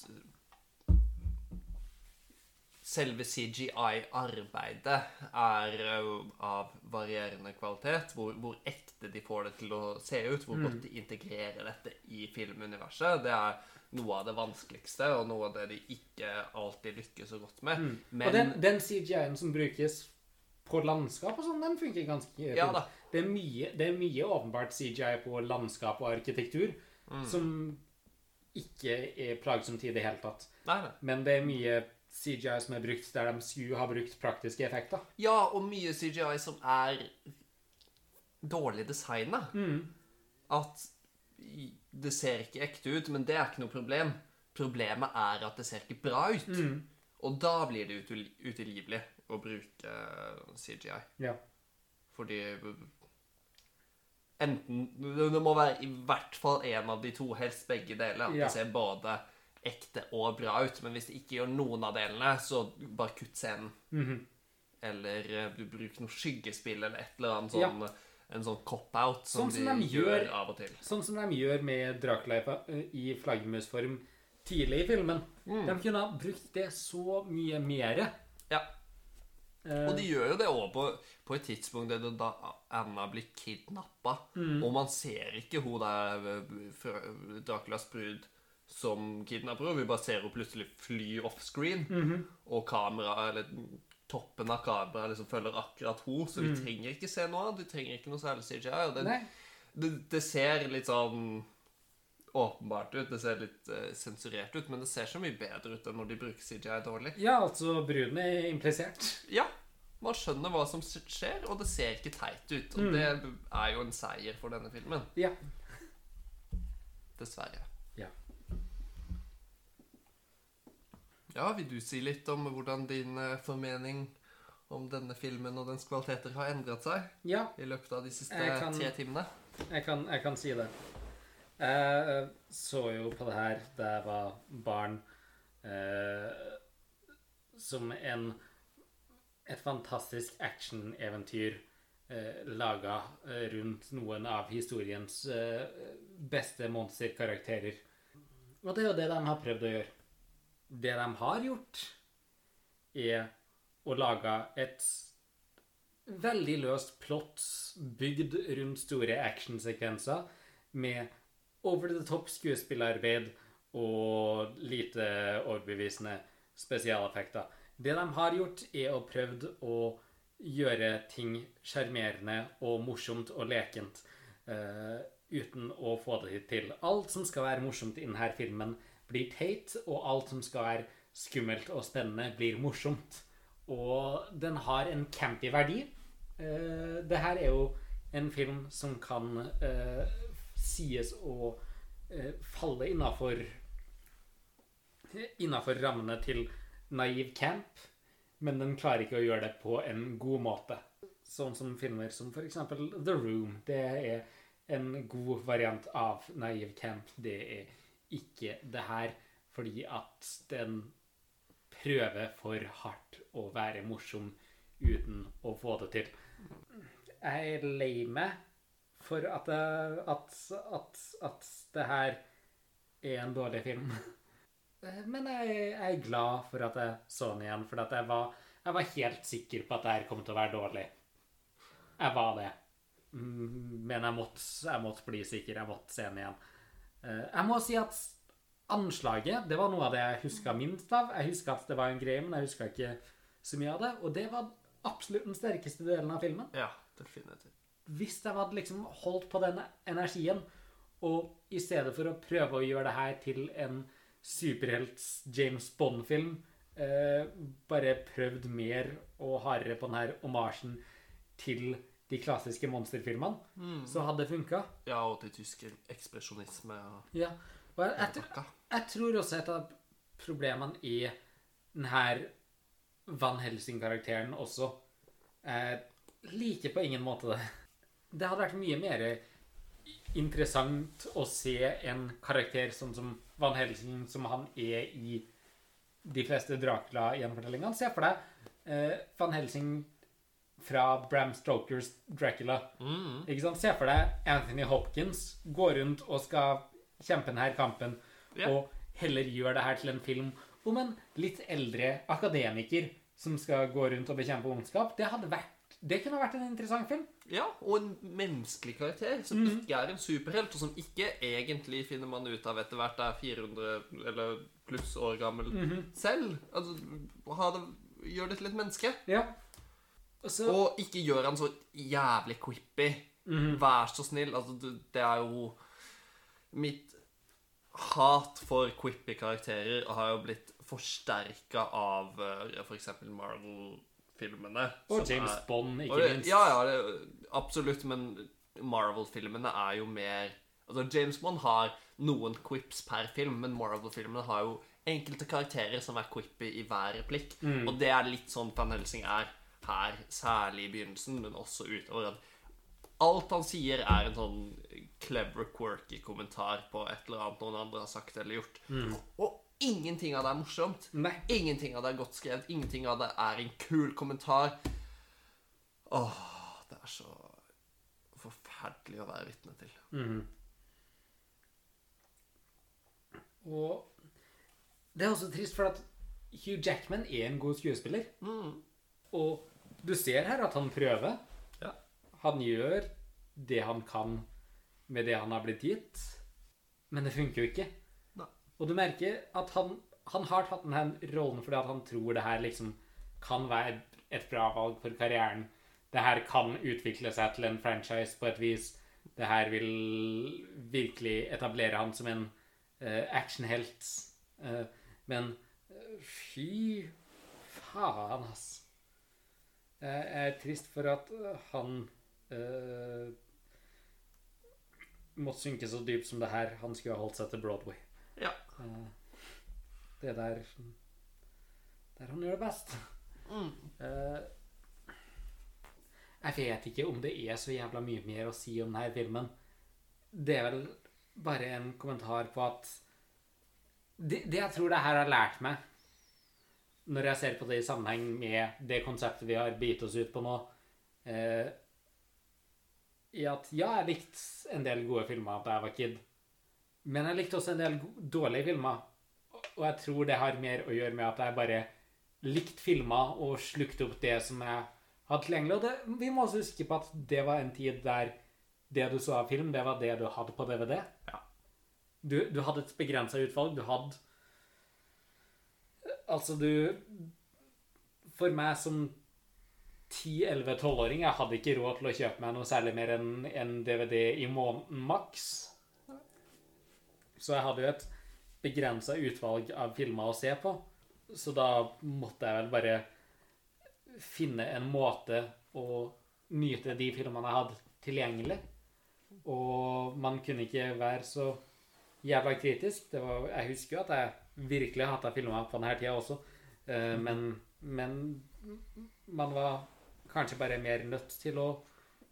Speaker 2: selve CGI-arbeidet er eh, av varierende kvalitet. Hvor, hvor ekte de får det til å se ut. Hvor godt de integrerer dette i filmuniverset. Det er noe av det vanskeligste, og noe av det de ikke alltid lykkes så godt med. Men
Speaker 1: Og den, den CGI-en som brukes på landskap og sånn, den funker ganske
Speaker 2: Ja
Speaker 1: fint.
Speaker 2: da.
Speaker 1: Det er mye, det er mye åpenbart CGI på landskap og arkitektur
Speaker 2: Mm.
Speaker 1: som ikke er plagsomt i det hele tatt.
Speaker 2: Nei, nei.
Speaker 1: Men det er mye CGI som er brukt der de skulle ha brukt praktiske effekter.
Speaker 2: Ja, og mye CGI som er dårlig designa.
Speaker 1: Mm.
Speaker 2: At det ser ikke ekte ut, men det er ikke noe problem. Problemet er at det ser ikke bra ut.
Speaker 1: Mm.
Speaker 2: Og da blir det utilgivelig å bruke CGI.
Speaker 1: Ja.
Speaker 2: Fordi enten Det må være i hvert fall en av de to, helst begge deler. At
Speaker 1: Ja.
Speaker 2: det ser både ekte og bra ut. Men hvis det ikke gjør noen av delene, så bare kutt scenen.
Speaker 1: Mhm.
Speaker 2: Eller eh, du bruker noe skyggespill eller et eller annet sånn En sånn cop-out som,
Speaker 1: Sånn som
Speaker 2: de, gjør
Speaker 1: gjør-
Speaker 2: av og til.
Speaker 1: Sånn som de gjør med Dracula i fa- i flaggermusform tidlig i filmen.
Speaker 2: Mm.
Speaker 1: De kunne ha brukt det så mye mere.
Speaker 2: Ja.
Speaker 1: Eh,
Speaker 2: Og de gjør jo det òg på, på et tidspunkt da Anna blir kidnappa.
Speaker 1: Mm.
Speaker 2: Og man ser ikke hun der eh, Draculas brud som kidnapper henne. Vi bare ser henne plutselig fly offscreen.
Speaker 1: Mhm.
Speaker 2: Og kamera, eller toppen av kameraet liksom følger akkurat henne. Så vi trenger ikke se noe annet. Vi trenger ikke noe særlig CGI. Og det,
Speaker 1: Mm.
Speaker 2: Det, det ser litt sånn åpenbart ut. Det ser litt uh, sensurert ut, men det ser så mye bedre ut enn når de bruker CGI dårlig.
Speaker 1: Ja, altså bruden er implisert.
Speaker 2: Ja, man skjønner hva som skjer, og det ser ikke teit ut. Og
Speaker 1: Mm.
Speaker 2: det er jo en seier for denne filmen.
Speaker 1: Ja.
Speaker 2: Dessverre.
Speaker 1: Ja.
Speaker 2: Ja, vil du si litt om hvordan din eh, formening om denne filmen og dens kvaliteter har endret seg
Speaker 1: Ja,
Speaker 2: i løpet av de siste
Speaker 1: kan-
Speaker 2: tre timene?
Speaker 1: jeg kan, jeg kan si det. Jeg så jo på det her da jeg var barn, eh, som en et fantastisk actioneventyr eh, laga eh, rundt noen av historiens eh, beste monsterkarakterer. Og det er jo det de har prøvd å gjøre. Det de har gjort, er å lage et veldig løst plott bygd rundt store actionsekvenser med over the top skuespillerarbeid og lite overbevisende spesialeffekter. Det de har gjort, er å prøvd å gjøre ting sjarmerende og morsomt og lekent uh, uten å få det til. Alt som skal være morsomt i denne filmen, blir teit, og alt som skal være skummelt og spennende, blir morsomt. Og den har en campy verdi. Uh, det her er jo en film som kan eh, sies å eh, falle innafor Innafor rammene til naiv camp, men den klarer ikke å gjøre det på en god måte. Sånn som filmer som f.eks. The Room. Det er en god variant av naiv camp. Det er ikke det her, fordi at den prøver for hardt å være morsom uten å få det til. Jeg er lei meg for at, at, at, at det her er en dårlig film. <laughs> Men jeg, jeg er glad for at jeg så den igjen, for jeg, var, jeg var helt sikker på at det her kom til å være dårlig. Jeg var det. Mm, Men jeg måtte, jeg måtte bli sikker. Jeg måtte se den igjen. Eh, Jeg må si at anslaget det var noe av det jeg huska minst av. Jeg huska at det var en greie, men jeg huska ikke så mye av det. Og det var absolutt den sterkeste delen av filmen.
Speaker 2: Ja, definitivt.
Speaker 1: Hvis de hadde liksom holdt på den energien, og i stedet for å prøve å gjøre det her til en superhelts-James Bond-film, eh, bare prøvd mer og hardere på den her omasjen til de klassiske monsterfilmene, så hadde det funka.
Speaker 2: Ja, og til tysk ekspresjonisme og
Speaker 1: Ja. Og jeg, jeg,
Speaker 2: pakka.
Speaker 1: jeg tror også et av problemene i denne Van Helsing-karakteren også Jeg liker på ingen måte det. Det hadde vært mye mer interessant å se en karakter sånn som Van Helsing, som han er i de fleste Dracula-gjenfortellingene. Se for deg eh, Van Helsing fra Bram Stokers Dracula.
Speaker 2: Mm.
Speaker 1: Ikke sant? Se for deg Anthony Hopkins går rundt og skal kjempe denne kampen,
Speaker 2: yeah.
Speaker 1: og heller gjør det her til en film om en litt eldre akademiker som skal gå rundt og bekjempe ondskap. Det, hadde vært, det kunne vært en interessant film.
Speaker 2: Ja, og en menneskelig karakter som ikke er en superhelt, og som ikke egentlig finner man ut av etter hvert er 400 eller pluss år gammel selv. Altså, ha det, gjør det til et menneske.
Speaker 1: Ja. Og
Speaker 2: Og ikke gjør han så jævlig quippy. Vær så snill. Altså, det, det er jo Mitt hat for quippy karakterer har jo blitt forsterka av f.eks. Marvel-filmene.
Speaker 1: og James
Speaker 2: er-
Speaker 1: Bond, ikke
Speaker 2: det-
Speaker 1: minst.
Speaker 2: Ja, ja, det, absolutt, men Marvel-filmene er jo mer Altså, James Bond har noen quips per film, men Marvel-filmene har jo enkelte karakterer som er quippy i hver replikk. Og det er litt sånn Van Helsing er her, særlig i begynnelsen, men også utover. Alt han sier, er en sånn clever, quirky kommentar på et eller annet noen andre har sagt eller gjort. Og ingenting av det er morsomt.
Speaker 1: Nei.
Speaker 2: Ingenting av det er godt skrevet. Ingenting av det er en kul kommentar. Åh, det er så forferdelig å være vitne til.
Speaker 1: Og det er også trist, for at Hugh Jackman er en god skuespiller. Og du ser her at han prøver.
Speaker 2: Ja.
Speaker 1: Han gjør det han kan med det han har blitt gitt. Men det funker jo ikke. Og du merker at han, han har tatt denne rollen fordi at han tror det her liksom kan være et bra valg for karrieren. Det her kan utvikle seg til en franchise på et vis. Det her vil virkelig etablere han som en uh, actionhelt. Uh, men eh, fy faen, ass. Jeg er trist for at han uh, måtte synke så dypt som det her. Han skulle ha holdt seg til Broadway.
Speaker 2: Ja.
Speaker 1: Eh, det er der Der han gjør det best. Eh, jeg vet ikke om det er så jævla mye mer å si om denne filmen. Det er vel bare en kommentar på at Det, det jeg tror det her har lært meg, når jeg ser på det i sammenheng med det konseptet vi har begitt oss ut på nå, eh, i at ja, jeg likte en del gode filmer da jeg var kid. Men jeg likte også en del dårlige filmer. Og- jeg tror det har mer å gjøre med at jeg bare likte filmer og slukte opp det som jeg hadde tilgjengelig. Og det, vi må også huske på at det var en tid der det du så av film, det var det du hadde på DVD.
Speaker 2: Ja.
Speaker 1: Du, du hadde et begrensa utvalg. Du hadde Altså, du For meg som 10-11-12-åring, jeg hadde ikke råd til å kjøpe meg noe særlig mer enn en DVD i måneden maks. Så jeg hadde jo et begrensa utvalg av filmer å se på. Så da måtte jeg vel bare finne en måte å nyte de filmene jeg hadde tilgjengelig. Og man kunne ikke være så jævla kritisk. Var, jeg husker jo at jeg virkelig hata filmer på denne tida også. Eh, men, men man var kanskje bare mer nødt til å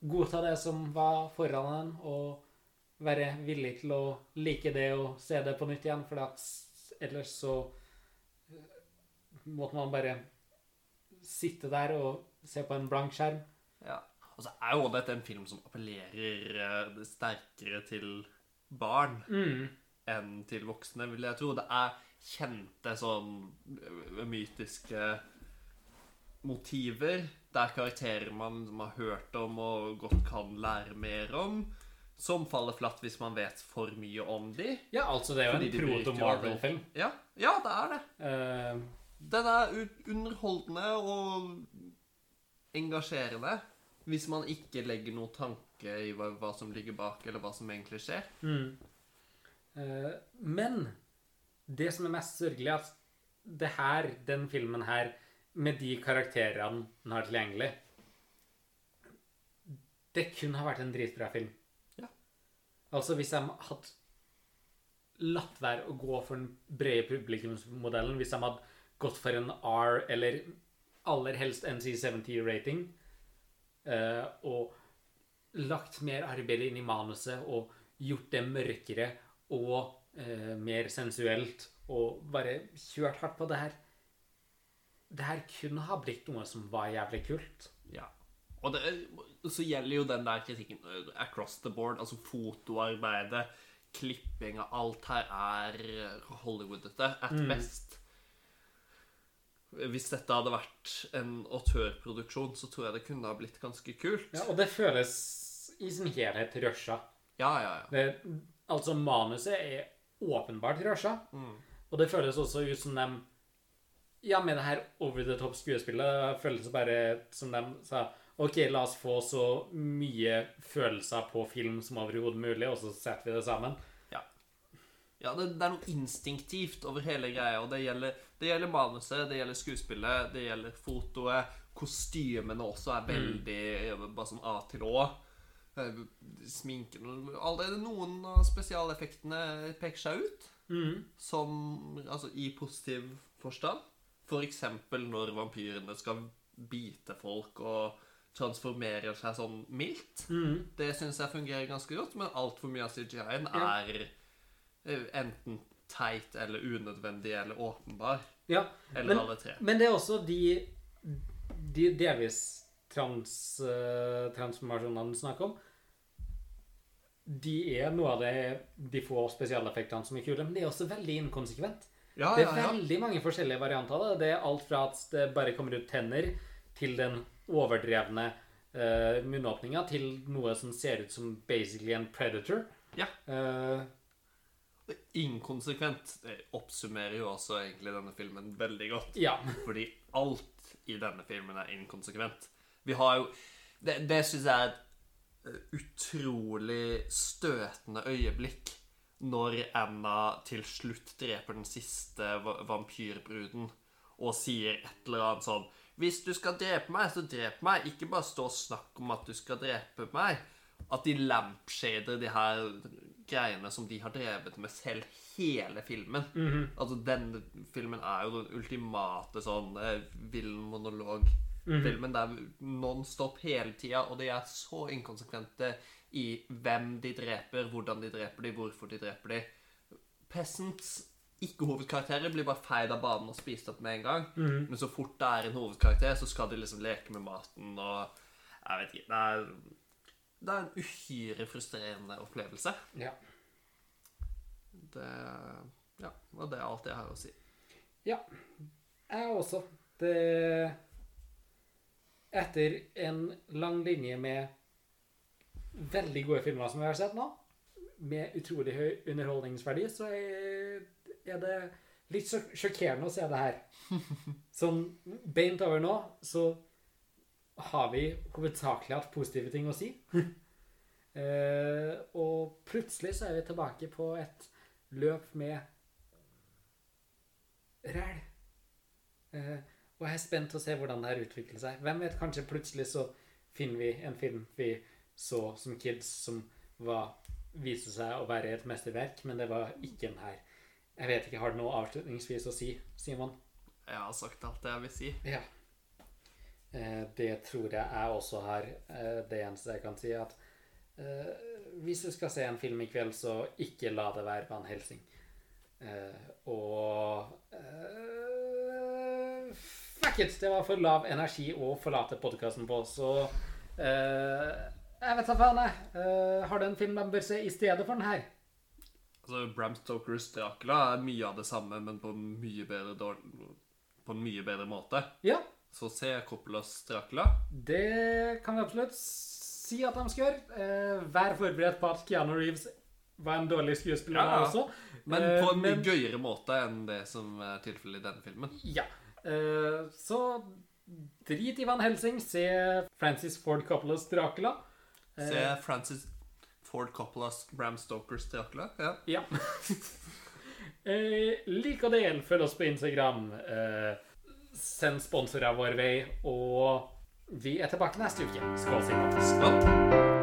Speaker 1: godta det som var foran en, og være villig til å like det og se det på nytt igjen, for ellers så eh, måtte man bare sitte der og se på en blank skjerm.
Speaker 2: Ja. Og så er jo dette en film som appellerer eh, sterkere til barn enn til voksne, vil jeg tro. Det er kjente sånn eh, mytiske motiver. Det er karakterer man, har hørt om og godt kan lære mer om. Som faller flatt hvis man vet for mye om de.
Speaker 1: Ja, altså, det er jo en proto-Marvel-film.
Speaker 2: Ja, ja det er det.
Speaker 1: Uh,
Speaker 2: Den er underholdende og engasjerende. Hvis man ikke legger noen tanke i hva, hva som ligger bak, eller hva som egentlig skjer.
Speaker 1: Uh, men det som er mest sørgelig, er at det her, den filmen her, med de karakterene den har tilgjengelig Det kunne ha vært en dritbra film. Altså, hvis de hadde latt være å gå for den brede publikumsmodellen, hvis de hadde gått for en R eller aller helst NC70-rating, eh, og lagt mer arbeid inn i manuset og gjort det mørkere og eh, mer sensuelt og bare kjørt hardt på det her. Det her kunne ha blitt noe som var jævlig kult.
Speaker 2: Ja. Og det, så gjelder jo den der kritikken eh, across the board. Altså fotoarbeidet, klippinga Alt her er Hollywoodete at best. Hvis dette hadde vært en autørproduksjon, så tror jeg det kunne ha blitt ganske kult.
Speaker 1: Ja, og det føles i sin helhet rusha.
Speaker 2: Ja, ja, ja.
Speaker 1: Det, altså, manuset er åpenbart rusha. Og det føles også ut som de Ja, med det her over the top skuespillet føles det bare som de sa OK, la oss få så mye følelser på film som overhodet mulig, og så setter vi det sammen.
Speaker 2: Ja, det, det er noe instinktivt over hele greia, og det gjelder, det gjelder manuset, det gjelder skuespillet, det gjelder fotoet. Kostymene også er veldig mm. bare sånn A til Å. Eh, Sminken Allerede noen av spesialeffektene peker seg ut, som Altså i positiv forstand. For eksempel når vampyrene skal bite folk og transformerer seg sånn mildt. Det syns jeg fungerer ganske godt, men altfor mye av CGI-en
Speaker 1: Ja.
Speaker 2: er eh, enten teit eller unødvendig eller åpenbar.
Speaker 1: Ja,
Speaker 2: Eller
Speaker 1: men,
Speaker 2: alle tre.
Speaker 1: men det er også de, de delvis trans, uh, transformasjonene du snakker om. De er noe av det, de få spesialeffektene som er kule, men det er også veldig inkonsekvent.
Speaker 2: Ja,
Speaker 1: Det
Speaker 2: ja,
Speaker 1: er
Speaker 2: ja.
Speaker 1: veldig mange forskjellige varianter av det. Det er alt fra at det bare kommer ut tenner, til den overdrevne uh, munnåpninga, til noe som ser ut som basically en predator.
Speaker 2: Ja.
Speaker 1: Eh,
Speaker 2: Inkonsekvent. Det oppsummerer jo også egentlig denne filmen veldig godt.
Speaker 1: ja. <laughs>
Speaker 2: Fordi alt i denne filmen er inkonsekvent. Vi har jo Det, det syns jeg er et eh, utrolig støtende øyeblikk når Anna til slutt dreper den siste vampyrbruden og sier et eller annet sånn Hvis du skal drepe meg, så drep meg. Ikke bare stå og snakke om at du skal drepe meg. At de lampshader de her greiene som de har drevet med selv hele filmen. Altså, denne filmen er jo den ultimate sånn eh, villain-monolog-filmen. Det er non-stop hele tida, og de er så inkonsekvente i hvem de dreper, hvordan de dreper de, hvorfor de dreper de. Peasants, ikke-hovedkarakterer, blir bare feid av banen og spist opp med en gang. Men så fort det er en hovedkarakter, så skal de liksom leke med maten og Jeg vet ikke. Det er, det er en uhyre frustrerende opplevelse.
Speaker 1: ja.
Speaker 2: Det Ja, og det er alt jeg har å si.
Speaker 1: Ja, jeg også. Det Etter en lang linje med veldig gode filmer som vi har sett nå, med utrolig høy underholdningsverdi, så er, er det litt sjok- sjokkerende å se det her. Sånn beint over nå, så har vi hovedsakelig hatt positive ting å si. Uh, <laughs> og plutselig så er vi tilbake på et løp med ræl. Uh, og jeg er spent til å se hvordan det her utvikler seg. Hvem vet, kanskje plutselig så finner vi en film vi så som kids som var, viste seg å være et mesterverk, men det var ikke den her. Jeg vet ikke, har du noe avslutningsvis å si, Simon?
Speaker 2: Jeg har sagt alt det jeg vil si.
Speaker 1: Ja. Eh, det tror jeg jeg også har. Eh, det eneste jeg kan si, er at eh, hvis du skal se en film i kveld, så ikke la det være Van Helsing. Og Fuck it! Det var for lav energi å forlate podkasten på, så Jeg vet da faen, jeg. Har du en film de bør se i stedet for den her?
Speaker 2: Altså, Bram Stokers Dracula er mye av det samme, men på en mye bedre, på en mye bedre måte.
Speaker 1: Ja,
Speaker 2: Så se Coppolas Dracula.
Speaker 1: Det kan vi absolutt si at de skal gjøre. Eh, vær forberedt på at Keanu Reeves var en dårlig skuespiller
Speaker 2: Ja, ja.
Speaker 1: også.
Speaker 2: Men
Speaker 1: Eh,
Speaker 2: på en mye gøyere måte enn det som er tilfellet i denne filmen.
Speaker 1: Ja. Eh, så drit i Van Helsing. Se Francis Ford Coppolas Dracula. Eh,
Speaker 2: Se Francis Ford Coppolas Bram Stokers Dracula. Ja.
Speaker 1: Ja. <laughs> eh, lik og del, følg oss på Instagram. Eh, send sponsorer vår vei. Og vi er tilbake neste uke. Skål, Simon.
Speaker 2: Skål.